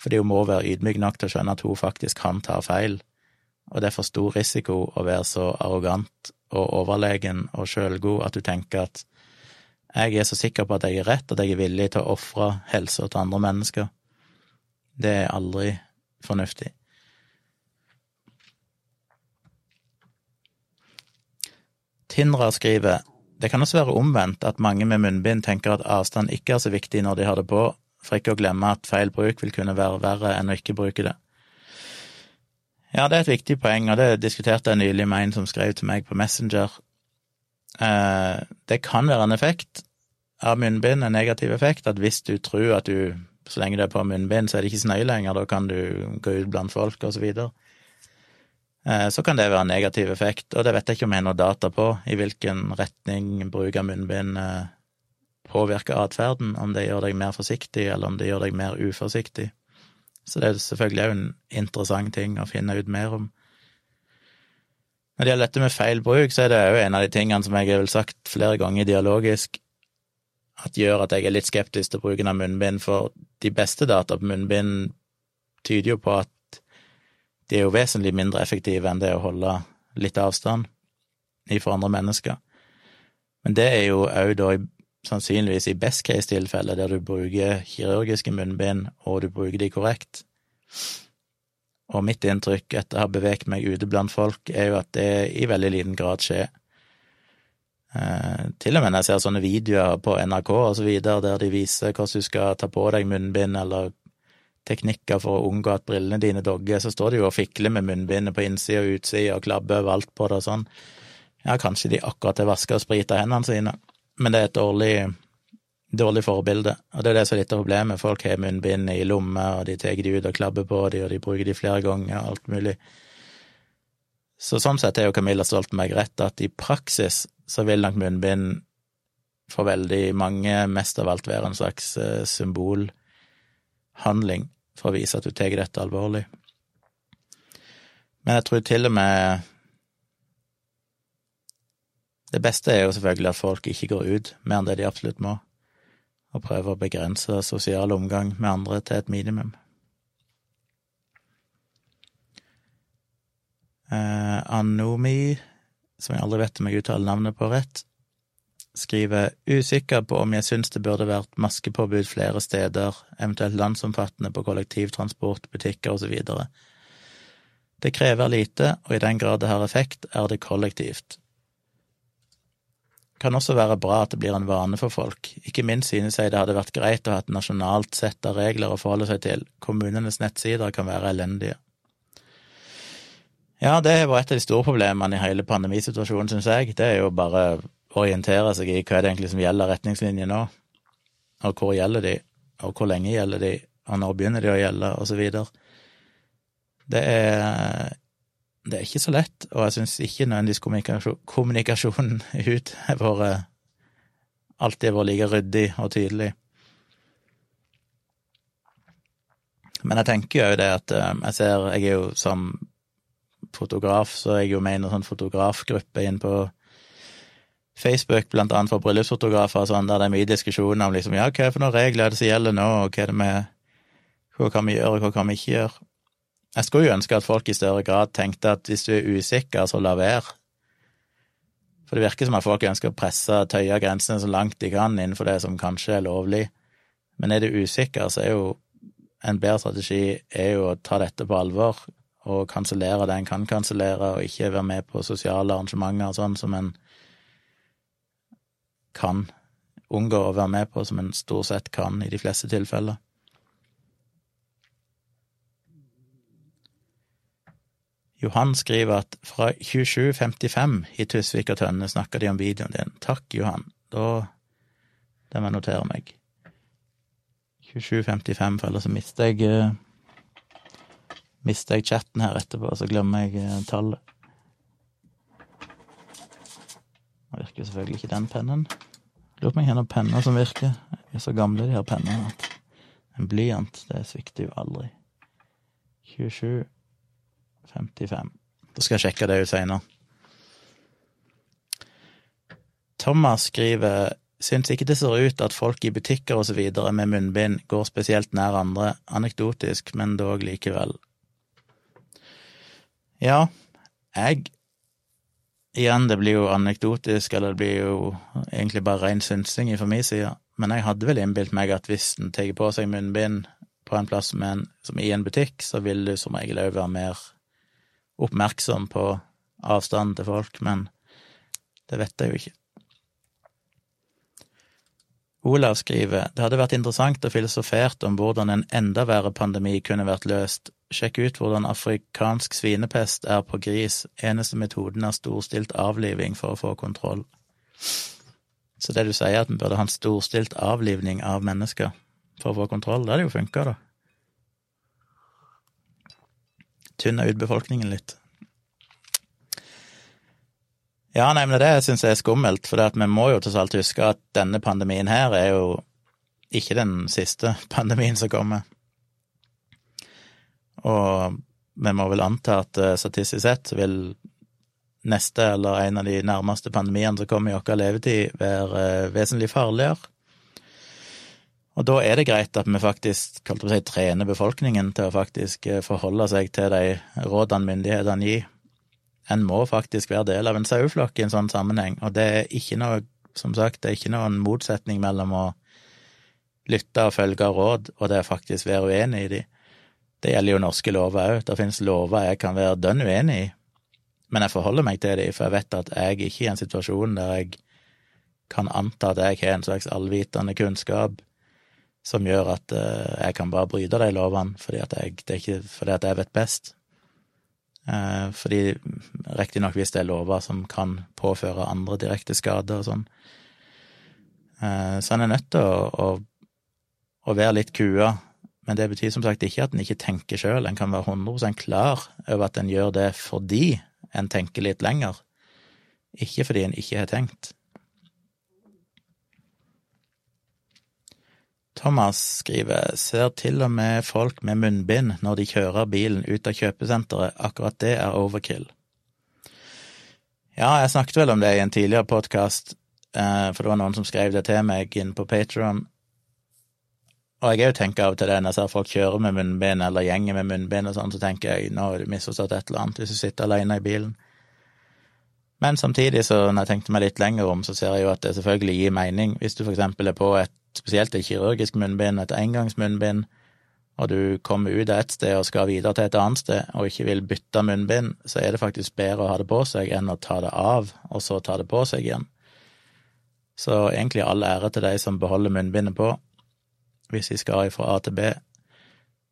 S1: fordi hun må være ydmyk nok til å skjønne at hun faktisk kan ta feil og det er for stor risiko å være så arrogant og overlegen og sjølgod at du tenker at jeg er så sikker på at jeg er rett, at jeg er villig til å ofre helsa til andre mennesker. Det er aldri fornuftig. Tindra skriver det kan også være omvendt at mange med munnbind tenker at avstand ikke er så viktig når de har det på, for ikke å glemme at feil bruk vil kunne være verre enn å ikke bruke det. Ja, det er et viktig poeng, og det diskuterte jeg nylig med en som skrev til meg på Messenger. Eh, det kan være en effekt av munnbind, en negativ effekt, at hvis du tror at du så lenge du er på munnbind, så er det ikke så nøye lenger, da kan du gå ut blant folk, og så videre. Eh, så kan det være en negativ effekt, og det vet jeg ikke om jeg har noe data på, i hvilken retning bruk av munnbind eh, påvirker atferden, om det gjør deg mer forsiktig, eller om det gjør deg mer uforsiktig. Så det er selvfølgelig òg en interessant ting å finne ut mer om. Når det gjelder dette med feil bruk, så er det òg en av de tingene som jeg har vel sagt flere ganger dialogisk, at gjør at jeg er litt skeptisk til bruken av munnbind, for de beste data på munnbind tyder jo på at de er jo vesentlig mindre effektive enn det å holde litt avstand ifra andre mennesker. Men det er jo òg da sannsynligvis i best case-tilfellet, der du bruker kirurgiske munnbind, og du bruker de korrekt. Og mitt inntrykk etter å ha beveget meg ute blant folk, er jo at det i veldig liten grad skjer. Eh, til og med når jeg ser sånne videoer på NRK og så videre, der de viser hvordan du skal ta på deg munnbind, eller teknikker for å unngå at brillene dine dogger, så står de jo og fikler med munnbindet på innsida og utsida og klabber overalt på det og sånn. Ja, kanskje de akkurat har vaska og sprita hendene sine men det er et dårlig, dårlig forbilde. Og det er det som er litt av problemet. Folk har munnbind i lommer, og de tar de ut og klabber på de, og de bruker de flere ganger, og alt mulig. Så sånn sett er jo Camilla Stoltenberg rett, at i praksis så vil nok munnbind for veldig mange mest av alt være en slags eh, symbolhandling for å vise at du tar dette alvorlig. Men jeg tror til og med det beste er jo selvfølgelig at folk ikke går ut mer enn det de absolutt må, og prøver å begrense sosial omgang med andre til et minimum. Eh, Anomi, som jeg aldri vet om jeg uttaler navnet på rett, skriver usikker på om jeg syns det burde vært maskepåbud flere steder, eventuelt landsomfattende på kollektivtransport, butikker osv. Det krever lite, og i den grad det har effekt, er det kollektivt. Kan også være bra at det blir en vane for folk. Ikke minst synes jeg det hadde vært greit å ha et nasjonalt sett av regler å forholde seg til. Kommunenes nettsider kan være elendige. Ja, det var et av de store problemene i hele pandemisituasjonen, synes jeg. Det er jo bare orientere seg i hva er det egentlig som gjelder retningslinjer nå, og hvor gjelder de, og hvor lenge gjelder de, og når begynner de å gjelde, og så videre. Det er, det er ikke så lett, og jeg syns ikke nødvendigvis kommunikasjon, kommunikasjonen [LAUGHS] ut har vært alltid vært like ryddig og tydelig. Men jeg tenker jo det at eh, jeg ser Jeg er jo som fotograf, så er jeg jo med i en sånn fotografgruppe inn på Facebook, blant annet for bryllupsfotografer, sånn, der det er mye diskusjoner om liksom, ja, hva er for noen regler er det som gjelder nå, og hva er det med Hva kan vi gjøre, og hva kan vi ikke gjøre? Jeg skulle jo ønske at folk i større grad tenkte at hvis du er usikker, så la være. For det virker som at folk ønsker å presse, tøye grensene så langt de kan innenfor det som kanskje er lovlig. Men er du usikker, så er jo en bedre strategi er jo å ta dette på alvor og kansellere det en kan kansellere, og ikke være med på sosiale arrangementer og sånn som en kan unngå å være med på, som en stort sett kan i de fleste tilfeller. Johan skriver at fra 2755 i Tusvik og Tønne snakker de om videoen din. Takk, Johan. Da Det må jeg notere meg. 2755, for ellers mister jeg uh, Mister jeg chatten her etterpå, så glemmer jeg uh, tallet. Nå virker selvfølgelig ikke den pennen. Lurer på om jeg har noen penner som virker. De er så gamle, de her pennene, en blyant, det svikter jo aldri. 27 55. Da skal jeg sjekke det ut seinere. Thomas skriver syns ikke det ser ut at folk i butikker og så videre med munnbind går spesielt nær andre, anekdotisk, men dog likevel. Ja, jeg Igjen, det blir jo anekdotisk, eller det blir jo egentlig bare ren synsing fra min side, men jeg hadde vel innbilt meg at hvis en tar på seg munnbind på en plass med en, som i en butikk, så vil du som regel òg være mer oppmerksom på avstanden til folk, men det vet jeg jo ikke. Olav skriver det hadde vært interessant og filosofert om hvordan en enda verre pandemi kunne vært løst. Sjekk ut hvordan afrikansk svinepest er på gris. Eneste metoden er storstilt avliving for å få kontroll. Så det du sier, er at vi burde ha en storstilt avlivning av mennesker for å få kontroll, det hadde jo funka, da. Tynna ut befolkningen litt. Ja, nei, men det syns jeg er skummelt, for vi må jo til alt huske at denne pandemien her er jo ikke den siste [LAUGHS] pandemien som kommer. Og vi må vel anta at eh, statistisk sett vil neste eller en av de nærmeste pandemiene som kommer i vår levetid, være eh, vesentlig farligere. Og da er det greit at vi faktisk si, trener befolkningen til å faktisk eh, forholde seg til de rådene myndighetene gir en må faktisk være del av en saueflokk i en sånn sammenheng, og det er ikke noe, som sagt, det er ikke noen motsetning mellom å lytte og følge råd og det er faktisk være uenig i de. Det gjelder jo norske lover òg, det finnes lover jeg kan være dønn uenig i, men jeg forholder meg til de, for jeg vet at jeg ikke er i en situasjon der jeg kan anta at jeg har en slags allvitende kunnskap som gjør at uh, jeg kan bare bryte de lovene fordi at jeg, ikke fordi at jeg vet best. Uh, fordi riktignok hvis det er lover som kan påføre andre direkte skader og sånn. Eh, så en er nødt til å, å, å, være litt kua, men det betyr som sagt ikke at en ikke tenker sjøl. En kan være 100 klar over at en gjør det fordi en tenker litt lenger, ikke fordi en ikke har tenkt. Thomas skriver ser til og med folk med munnbind når de kjører bilen ut av kjøpesenteret, akkurat det er overkill. Ja, jeg snakket vel om det i en tidligere podkast, eh, for det var noen som skrev det til meg inn på Patron. Og jeg jo tenker av og til det når jeg ser folk kjøre med munnbind, eller gjenger med munnbind og sånn, så tenker jeg nå har du misforstått et eller annet hvis du sitter alene i bilen. Men samtidig, så når jeg tenkte meg litt lenger om, så ser jeg jo at det selvfølgelig gir mening. Hvis du for eksempel er på et spesielt et kirurgisk munnbind, et engangsmunnbind, og du kommer ut av et sted og skal videre til et annet sted, og ikke vil bytte munnbind, så er det faktisk bedre å ha det på seg enn å ta det av, og så ta det på seg igjen. Så egentlig all ære til de som beholder munnbindet på, hvis de skal fra A til B.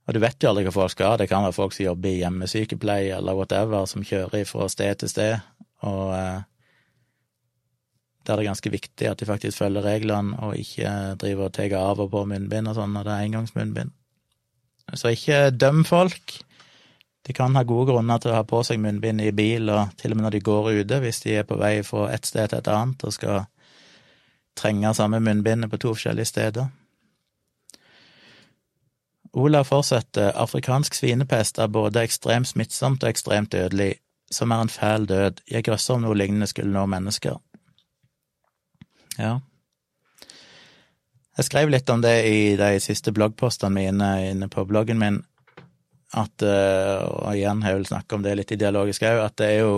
S1: Og du vet jo aldri hva folk skal, det kan være folk som jobber i hjemmesykepleie eller whatever, som kjører fra sted til sted, og eh, er det ganske viktig at de faktisk følger reglene og ikke driver og tar av og på munnbind og sånn når det er engangsmunnbind. Så ikke døm folk. De kan ha gode grunner til å ha på seg munnbind i bil, og til og med når de går ute, hvis de er på vei fra et sted til et annet og skal trenge samme munnbindet på to forskjellige steder. Olav fortsetter, afrikansk svinepest er både ekstremt smittsomt og ekstremt dødelig, som er en fæl død, jeg grøsser om noe lignende skulle nå mennesker. Ja. Jeg skrev litt om det i de siste bloggpostene mine inne på bloggen min, at, eh, og igjen har jeg vel snakket om det litt i dialogisk òg, at det er jo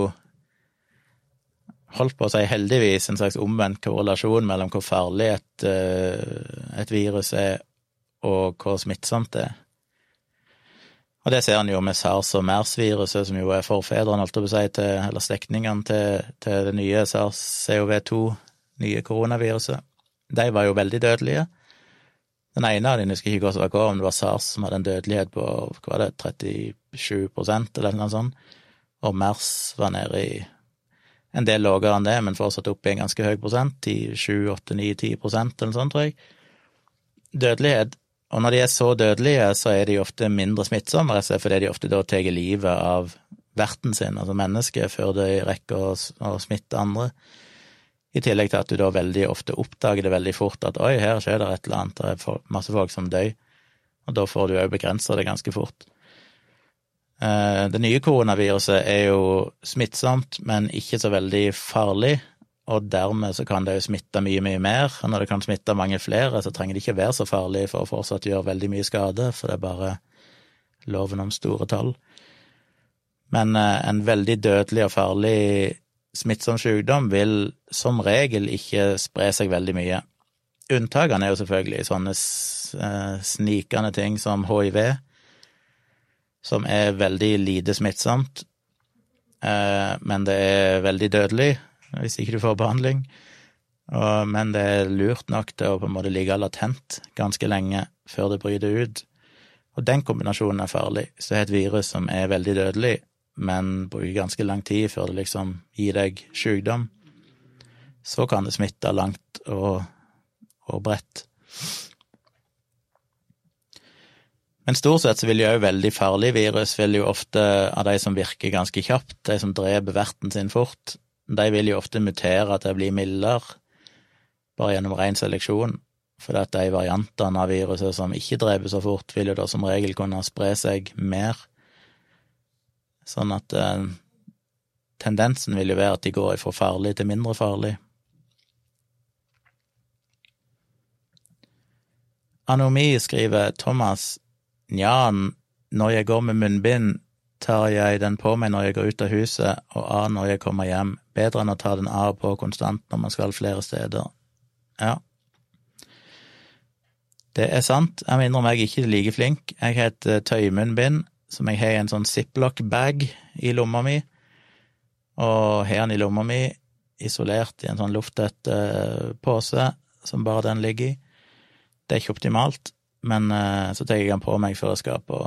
S1: holdt på å si heldigvis en slags omvendt korrelasjon mellom hvor farlig et, eh, et virus er, og hvor smittsomt det er. Og det ser en jo med sars- og mers-viruset, som jo er forfedrene, holdt jeg på å si, til, eller slektningene til, til det nye sars-CoV2, nye koronaviruset. De var jo veldig dødelige. Den ene av dem, jeg husker ikke hva om det var sars som hadde en dødelighet på hva var det, 37% eller noe sånt, og mers var nede i en del lavere enn det, men fortsatt oppe i en ganske høy prosent, 10, 7, 8, 9, 10 prosent eller noe sånt, tror jeg. Dødelighet. Og når de er så dødelige, så er de ofte mindre smittsomme, fordi de ofte da tar livet av verten sin, altså mennesket, før de rekker å smitte andre. I tillegg til at du da veldig ofte oppdager det veldig fort at oi, her skjer det et eller annet, det er masse folk som dør, og da får du òg begrensa det ganske fort. Eh, det nye koronaviruset er jo smittsomt, men ikke så veldig farlig, og dermed så kan det jo smitte mye, mye mer. Og når det kan smitte mange flere, så trenger det ikke være så farlig for å fortsatt gjøre veldig mye skade, for det er bare loven om store tall. Men eh, en veldig dødelig og farlig smittsom sykdom vil som regel ikke spre seg veldig mye. Unntakene er jo selvfølgelig sånne eh, snikende ting som hiv, som er veldig lite smittsomt, eh, men det er veldig dødelig hvis ikke du får behandling. Men det er lurt nok til å på en måte ligge latent ganske lenge før det bryter ut. Og den kombinasjonen er farlig. Så det er et virus som er veldig dødelig, men bruker ganske lang tid før det liksom gir deg sykdom, så kan det smitte langt og, og bredt. Men stort sett så vil jo òg veldig farlige virus vil jo ofte, av de som virker ganske kjapt, de som dreper verten sin fort, de vil jo ofte mutere til å bli mildere, bare gjennom ren seleksjon, for at de variantene av viruset som ikke dreper så fort, vil jo da som regel kunne spre seg mer Sånn at eh, tendensen vil jo være at de går fra farlig til mindre farlig. Anomi skriver Thomas Nja, når jeg går med munnbind, tar jeg den på meg når jeg går ut av huset, og av når jeg kommer hjem. Bedre enn å ta den av på konstant når man skal flere steder. Ja. Det er sant. Jeg må innrømme jeg er ikke like flink. Jeg har et eh, tøymunnbind som jeg har i en sånn ziplock-bag i lomma mi, og har den i lomma mi isolert i en sånn lufttett uh, pose som bare den ligger i. Det er ikke optimalt, men uh, så tar jeg den på meg før jeg skal på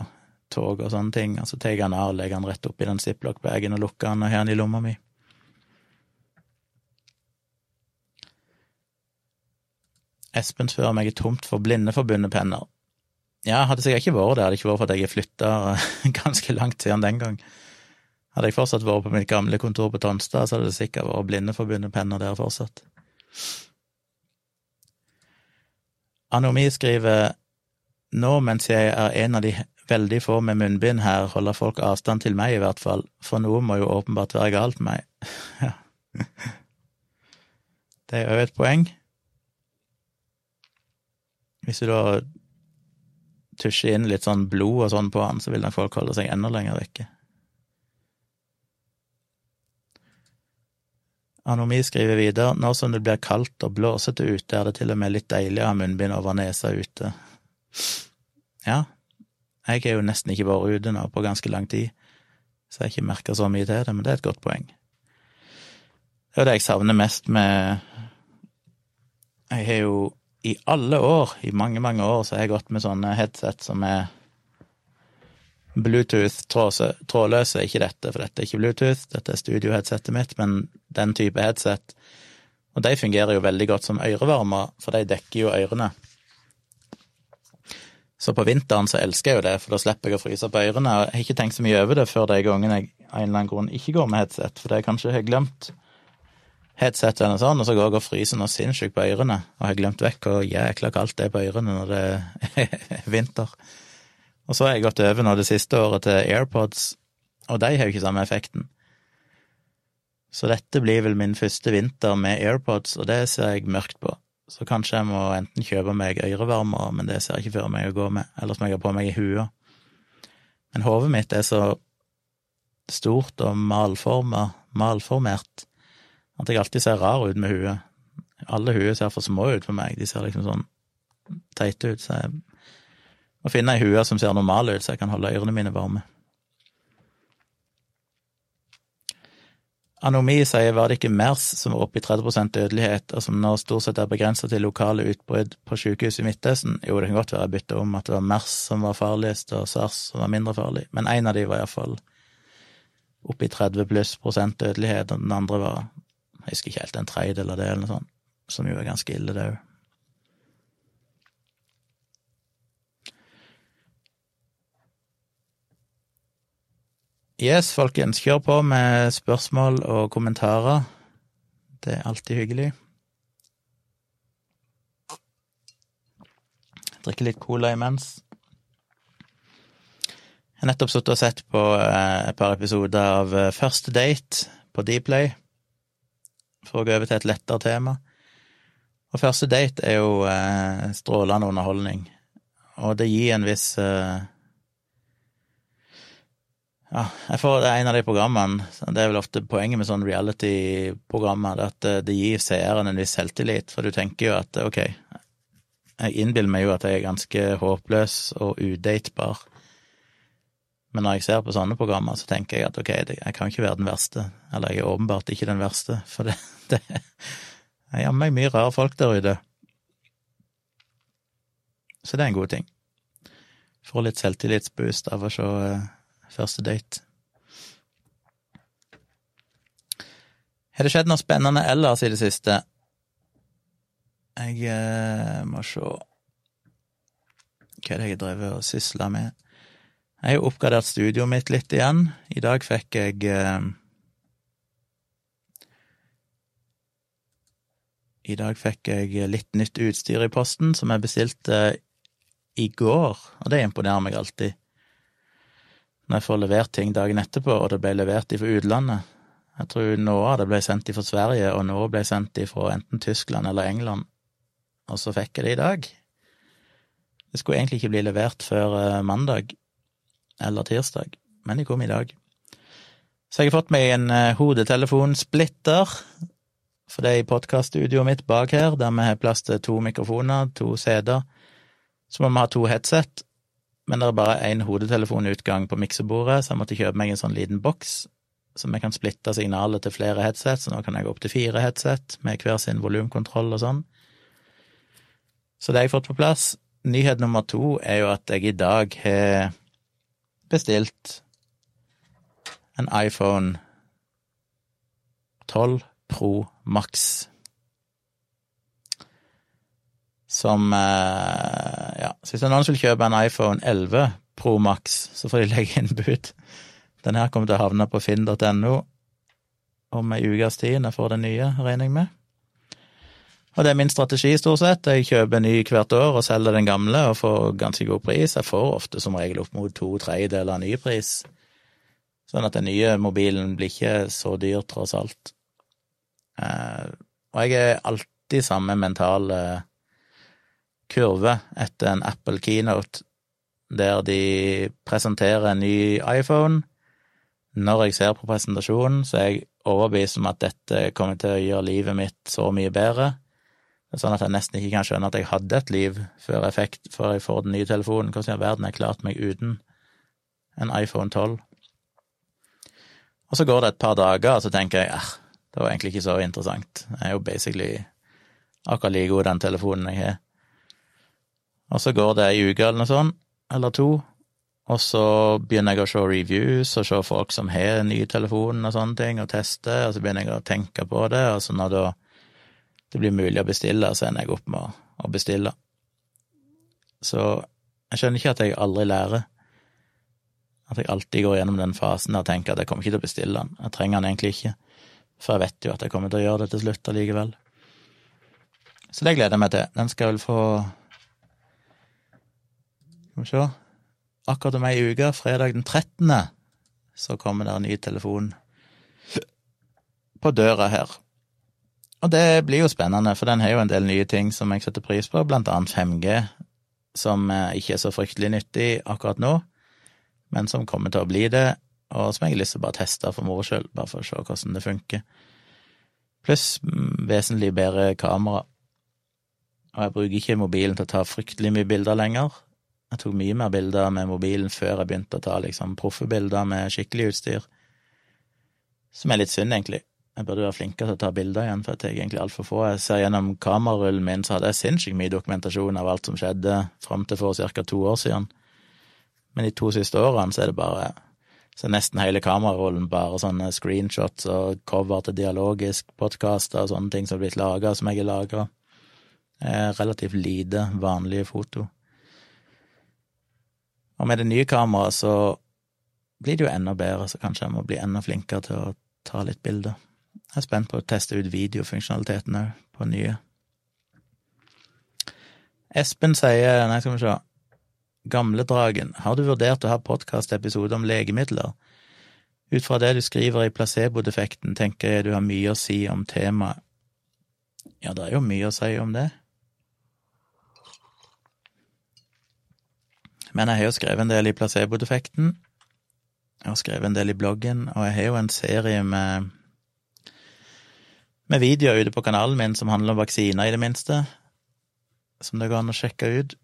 S1: tog og sånne ting, og så tar jeg den av og legger den rett oppi den ziplock-bagen og lukker den og har den i lomma mi. Espen spør om jeg er tomt for Blindeforbundet-penner. Ja, hadde sikkert ikke vært det, hadde ikke vært for at jeg flytta [LAUGHS] ganske langt siden den gang. Hadde jeg fortsatt vært på mitt gamle kontor på Tonstad, så hadde det sikkert vært Blindeforbundet-penner der fortsatt. Anomi skriver nå mens jeg er en av de veldig få med munnbind her, holder folk avstand til meg i hvert fall, for noe må jo åpenbart være galt med meg. [LAUGHS] Det er jo et poeng. Hvis du da tusjer inn litt sånn blod og sånn på han, så vil nok folk holde seg enda lenger vekke. Anomi skriver videre, nå som det blir kaldt og blåsete ute, er det til og med litt deilig å ha munnbind over nesa ute. Ja, jeg har jo nesten ikke vært ute nå på ganske lang tid, så jeg har ikke merka så mye til det, men det er et godt poeng. Det er det jeg savner mest med Jeg har jo i alle år, i mange, mange år, så har jeg gått med sånne headset som er Bluetooth trådløse, ikke dette, for dette er ikke Bluetooth, dette er studioheadsetet mitt, men den type headset. Og de fungerer jo veldig godt som ørevarmer, for de dekker jo ørene. Så på vinteren så elsker jeg jo det, for da slipper jeg å fryse på ørene. Jeg har ikke tenkt så mye over det før de gangene jeg av en eller annen grunn ikke går med headset, for jeg kanskje har glemt headset eller sånt, og så går jeg og fryser noe sinnssykt på ørene, og har glemt vekk hvor jækla kaldt det er på ørene når det er [LAUGHS] vinter. Og så har jeg gått over nå det siste året til AirPods, og de har jo ikke samme effekten. Så dette blir vel min første vinter med AirPods, og det ser jeg mørkt på. Så kanskje jeg må enten kjøpe meg ørevarmere, men det ser jeg ikke for meg å gå med, eller så må jeg ha på meg i huet. Men hodet mitt er så stort og malforma, malformert, at jeg alltid ser rar ut med huet. Alle huer ser for små ut for meg, de ser liksom sånn teite ut, så jeg må finne ei hue som ser normal ut, så jeg kan holde ørene mine varme. Anomi sier var det ikke MERS som var oppe i 30 dødelighet, og som nå stort sett er begrenset til lokale utbrudd på sykehus i Midtøsten? Jo, det kan godt være jeg bytta om at det var MERS som var farligst, og SARS som var mindre farlig, men en av de var iallfall oppe i 30 pluss prosent dødelighet, og den andre var, jeg husker ikke helt, en tredjedel av det, eller noe sånt, som jo er ganske ille, det òg. Yes, folkens, kjør på med spørsmål og kommentarer. Det er alltid hyggelig. Drikke litt cola imens. Jeg har nettopp sittet og sett på eh, et par episoder av eh, Første date på Dplay, for å gå over til et lettere tema. Og Første date er jo eh, strålende underholdning, og det gir en viss ja, jeg får, en av de programmene Det er vel ofte poenget med sånn reality-programmer, at eh, det gir seeren en viss selvtillit, for du tenker jo at ok, jeg innbiller meg jo at jeg er ganske håpløs og udatebar, men når jeg ser på sånne programmer, så tenker jeg at ok, jeg kan ikke være den verste, eller jeg er åpenbart ikke den verste, for [LAUGHS] det, det er jammen mye rare folk der ute. Så det er en god ting. Får litt selvtillitsboost av å se eh, første date. Har det skjedd noe spennende ellers i det siste? Jeg eh, må se Hva er det jeg drevet og sysla med? Jeg har oppgradert studioet mitt litt igjen. I dag fikk jeg eh, I dag fikk jeg litt nytt utstyr i posten, som jeg bestilte i går, og det imponerer meg alltid når jeg får levert ting dagen etterpå, og det ble levert fra utlandet. Jeg tror noe av det ble sendt fra Sverige, og noe ble sendt fra enten Tyskland eller England, og så fikk jeg det i dag. Det skulle egentlig ikke bli levert før eh, mandag eller tirsdag, men de kom i dag. Så jeg har fått meg en eh, hodetelefonsplitter, for det er i podkaststudioet mitt bak her, der vi har plass til to mikrofoner, to CD-er. Så må vi ha to headset, men det er bare én hodetelefonutgang på miksebordet, så jeg måtte kjøpe meg en sånn liten boks som jeg kan splitte signalet til flere headset, så nå kan jeg gå opp til fire headset med hver sin volumkontroll og sånn. Så det har jeg fått på plass. Nyhet nummer to er jo at jeg i dag har bestilt en iPhone 12 Pro Max som eh, Ja, så hvis noen vil kjøpe en iPhone 11 Pro Max, så får de legge inn bud. Den her kommer til å havne på finn.no om ei ukes tid når jeg får den nye, regner jeg med. Og det er min strategi, stort sett. Jeg kjøper ny hvert år og selger den gamle og får ganske god pris. Jeg får ofte som regel opp mot to tredjedeler av nypris. Sånn at den nye mobilen blir ikke så dyr, tross alt. Eh, og jeg er alltid samme mentale kurve etter en Apple keynote der de presenterer en ny iPhone. Når jeg ser på presentasjonen, så er jeg overbevist om at dette kommer til å gjøre livet mitt så mye bedre. Det er sånn at jeg nesten ikke kan skjønne at jeg hadde et liv før jeg, før jeg får den nye telefonen. Hvordan i verden jeg klart meg uten en iPhone 12? Og så går det et par dager, og så tenker jeg at det var egentlig ikke så interessant. Jeg er jo basically akkurat like god den telefonen jeg har. Og så går det ei uke eller noe sånt, eller to, og så begynner jeg å se reviews og se folk som har ny telefon og sånne ting, og teste, og så begynner jeg å tenke på det, og så når det blir mulig å bestille, så ender jeg opp med å bestille. Så jeg skjønner ikke at jeg aldri lærer. At jeg alltid går gjennom den fasen og tenker at jeg kommer ikke til å bestille den. Jeg trenger den egentlig ikke, for jeg vet jo at jeg kommer til å gjøre det til slutt allikevel. Så det gleder jeg meg til. Den skal jeg vel få Skal vi se akkurat om ei uke, fredag den 13., så kommer det en ny telefon på døra her. Og det blir jo spennende, for den har jo en del nye ting som jeg setter pris på, blant annet 5G, som eh, ikke er så fryktelig nyttig akkurat nå, men som kommer til å bli det, og som jeg har lyst til å bare teste for moro skyld, bare for å se hvordan det funker. Pluss mm, vesentlig bedre kamera. Og jeg bruker ikke mobilen til å ta fryktelig mye bilder lenger, jeg tok mye mer bilder med mobilen før jeg begynte å ta liksom proffebilder med skikkelig utstyr. Som er litt synd, egentlig. Jeg burde være flinkere til å ta bilder igjen, for jeg tar egentlig altfor få. Jeg ser gjennom kamerarullen min, så hadde jeg sinnssykt mye dokumentasjon av alt som skjedde fram til for ca. to år siden. Men de to siste årene så er det bare så nesten hele kamerarullen bare sånne screenshots og cover til dialogisk podkaster og sånne ting som har blitt laga, som jeg har lagra. Relativt lite vanlige foto. Og med det nye kameraet så blir det jo enda bedre, så kanskje jeg må bli enda flinkere til å ta litt bilder. Jeg er spent på å teste ut videofunksjonaliteten òg, på nye. Espen sier, nei, skal vi se, Gamledragen, har du vurdert å ha podkastepisode om legemidler? Ut fra det du skriver i placebo-defekten, tenker jeg du har mye å si om temaet. Ja, det er jo mye å si om det. Men jeg har jo skrevet en del i placebo-defekten. Jeg har skrevet en del i bloggen, og jeg har jo en serie med med videoer ute på kanalen min som handler om vaksiner, i det minste, som det går an å sjekke ut.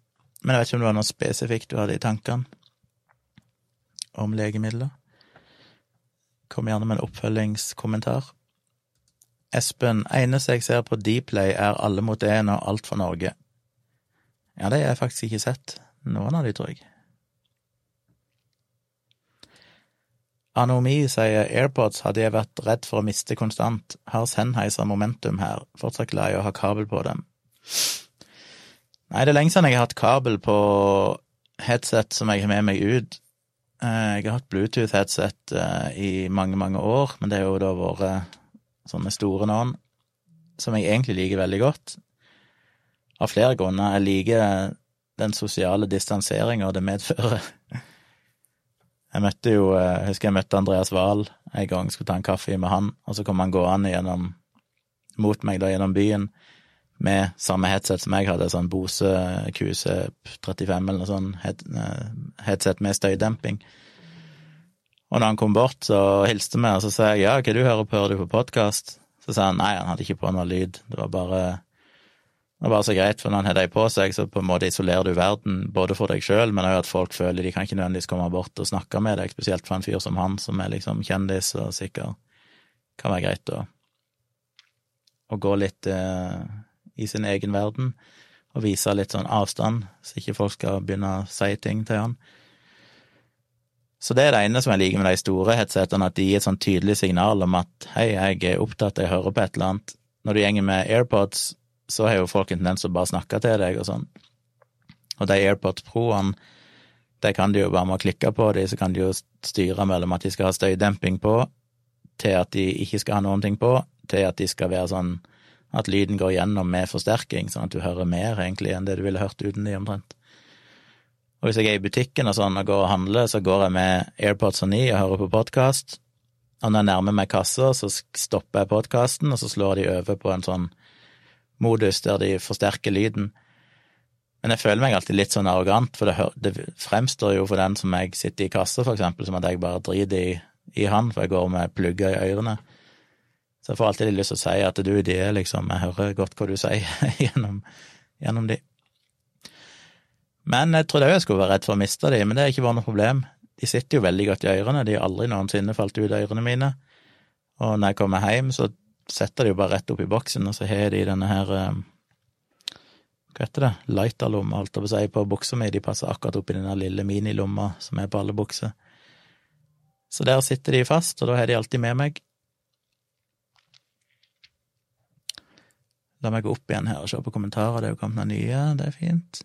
S1: Men jeg vet ikke om det var noe spesifikt du hadde i tankene om legemidler. Kom gjerne med en oppfølgingskommentar. Espen, eneste jeg ser på Dplay, er Alle mot én og Alt for Norge. Ja, det har jeg faktisk ikke sett. Noen av de, tror jeg. Anomi sier AirPods hadde jeg vært redd for å miste konstant. Har Sennheiser momentum her. Fortsatt glad i å ha kabel på dem. Nei, det er lenge siden jeg har hatt kabel på headset som jeg har med meg ut. Eh, jeg har hatt Bluetooth-headset eh, i mange, mange år, men det har jo da vært sånne store noen, som jeg egentlig liker veldig godt. Av flere grunner. Jeg liker den sosiale distanseringa det medfører. Jeg møtte jo eh, Jeg husker jeg møtte Andreas Wahl en gang, skulle ta en kaffe med han, og så kom han gående gjennom mot meg da gjennom byen med samme headset som jeg hadde, sånn Bose QC35 eller noe sånt, eh, headset med støydemping. Og når han kom bort, så hilste vi, og så sa jeg ja, hva du hører på, hører du på podkast? Så sa han nei, han hadde ikke på noe lyd, det var bare det bare så greit, for når han har de på seg, så på en måte isolerer du verden, både for deg sjøl, men òg at folk føler de kan ikke nødvendigvis komme bort og snakke med deg, spesielt for en fyr som han, som er liksom kjendis og sikker. kan være greit å, å gå litt eh, i sin egen verden og vise litt sånn avstand, så ikke folk skal begynne å si ting til han. Så det er det ene som jeg liker med de store headsetene, at de gir et sånn tydelig signal om at hei, jeg er opptatt, jeg hører på et eller annet. Når du gjenger med AirPods, så har jo folk en tendens til å bare snakke til deg og sånn. Og de AirPods Pro-ene, de kan de jo bare med å klikke på de, så kan de jo styre mellom at de skal ha støydemping på, til at de ikke skal ha noen ting på, til at de skal være sånn at lyden går gjennom med forsterking, sånn at du hører mer egentlig enn det du ville hørt uten de, omtrent. Og hvis jeg er i butikken og sånn og går og handler, så går jeg med AirPods og 9 og hører på podkast. Og når jeg nærmer meg kassa, så stopper jeg podkasten, og så slår de over på en sånn modus der de forsterker lyden. Men jeg føler meg alltid litt sånn arrogant, for det, det fremstår jo for den som jeg sitter i kassa, for eksempel, som at jeg bare driter i, i han, for jeg går med plugger i ørene. Så jeg får alltid lyst til å si at du, de er liksom Jeg hører godt hva du sier [LAUGHS] gjennom, gjennom de. Men jeg trodde òg jeg skulle være redd for å miste de, men det har ikke vært noe problem. De sitter jo veldig godt i ørene, de har aldri noensinne falt ut av ørene mine. Og når jeg kommer hjem, så setter de jo bare rett opp i boksen, og så har de denne her eh, Hva heter det? Lighterlomme, holdt jeg på å si, på buksa mi. De passer akkurat oppi den lille minilomma som er på alle bukser. Så der sitter de fast, og da har de alltid med meg. La meg gå opp igjen her og se på kommentarer, det er jo kommet noen nye, det er fint.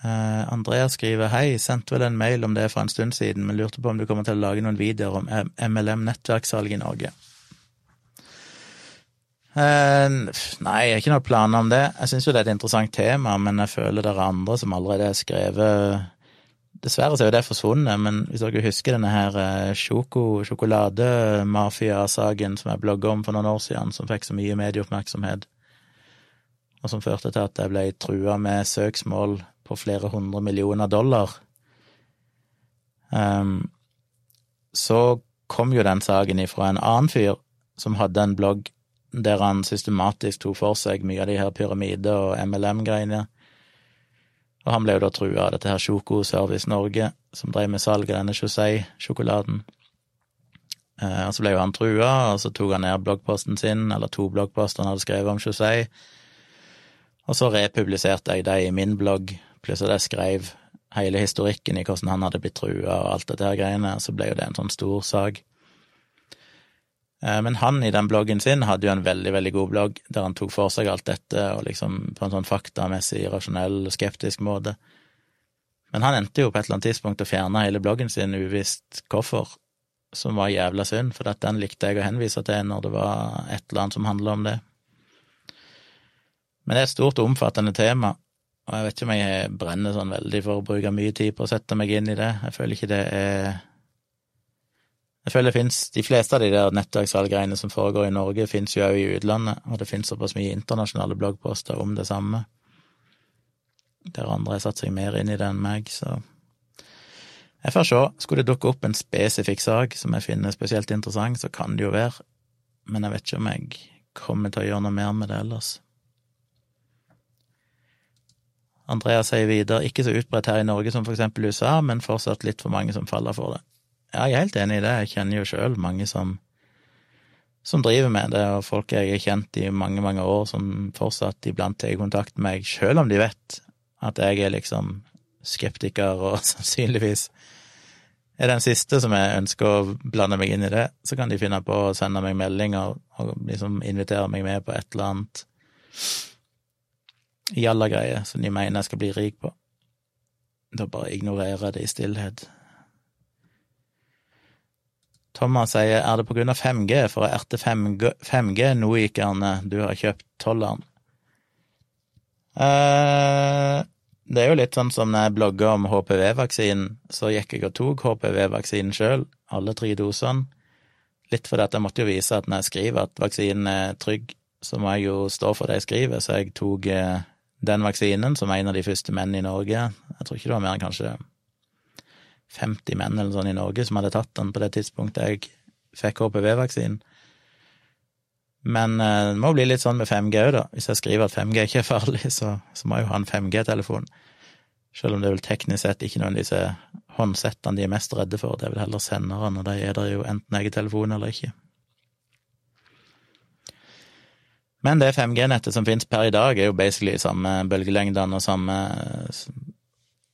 S1: Uh, Andrea skriver hei, sendte vel en mail om det for en stund siden, men lurte på om du kommer til å lage noen videoer om MLM-nettverkssalg i Norge. Uh, nei, jeg har ikke noen planer om det. Jeg syns jo det er et interessant tema, men jeg føler det er andre som allerede er skrevet Dessverre så er jo det forsvunnet, men hvis dere husker denne her sjoko, sjokolademafia-saken som jeg blogga om for noen år siden, som fikk så mye medieoppmerksomhet, og som førte til at jeg ble trua med søksmål på flere hundre millioner dollar, um, så kom jo den saken ifra en annen fyr som hadde en blogg der han systematisk tok for seg mye av de her pyramide- og MLM-greiene. Og han ble jo da trua av dette her Sjoko Service Norge, som drev med salg av denne Josei-sjokoladen. Eh, og så ble jo han trua, og så tok han ned bloggposten sin, eller to bloggposter han hadde skrevet om Josei. Og så republiserte jeg det i min blogg, Pluss at jeg skrev hele historikken i hvordan han hadde blitt trua og alt dette her greiene, så ble jo det en sånn stor sak. Eh, men han i den bloggen sin hadde jo en veldig, veldig god blogg, der han tok for seg alt dette, og liksom på en sånn faktamessig, rasjonell, skeptisk måte. Men han endte jo på et eller annet tidspunkt å fjerne hele bloggen sin, uvisst hvorfor, som var jævla synd, for den likte jeg å henvise til når det var et eller annet som handla om det. Men det er et stort og omfattende tema, og jeg vet ikke om jeg brenner sånn veldig for å bruke mye tid på å sette meg inn i det. Jeg føler ikke det er Jeg føler det finnes, De fleste av de der nettverksvalggreiene som foregår i Norge, fins jo òg i utlandet, og det fins såpass mye internasjonale bloggposter om det samme. Der andre har satt seg mer inn i det enn meg, så jeg får se. Skulle det dukke opp en spesifikk sak som jeg finner spesielt interessant, så kan det jo være, men jeg vet ikke om jeg kommer til å gjøre noe mer med det ellers. Andrea sier videre ikke så utbredt her i Norge som for eksempel USA, men fortsatt litt for mange som faller for det. Ja, jeg er helt enig i det, jeg kjenner jo sjøl mange som, som driver med det, og folk jeg har kjent i mange, mange år som fortsatt iblant tar kontakt med meg, sjøl om de vet at jeg er liksom skeptiker og [LAUGHS] sannsynligvis er den siste som jeg ønsker å blande meg inn i det, så kan de finne på å sende meg meldinger og liksom invitere meg med på et eller annet jalla-greie som de mener jeg skal bli rik på. Da bare ignorerer jeg det i stillhet. Thomas sier er det på grunn av 5G, for å erte 5G-noikerne du har kjøpt tolleren? Eh, det er jo litt sånn som når jeg blogga om HPV-vaksinen, så gikk jeg og tok HPV-vaksinen sjøl, alle tre dosene. Litt fordi at jeg måtte jo vise at når jeg skriver at vaksinen er trygg, så må jeg jo stå for det jeg skriver, så jeg tok eh, den vaksinen som en av de første menn i Norge. Jeg tror ikke det var mer enn kanskje 50 menn eller sånn i Norge som hadde tatt den på det tidspunktet jeg fikk HPV-vaksinen. Men eh, det må bli litt sånn med 5G òg, da. Hvis jeg skriver at 5G ikke er farlig, [LAUGHS] så, så må jeg jo ha en 5G-telefon. Selv om det vel teknisk sett ikke noen av disse håndsettene de er mest redde for, det er vel heller senderen, og de er der jo enten egen telefon eller ikke. Men det 5G-nettet som finnes per i dag, er jo basically samme bølgelengdene og samme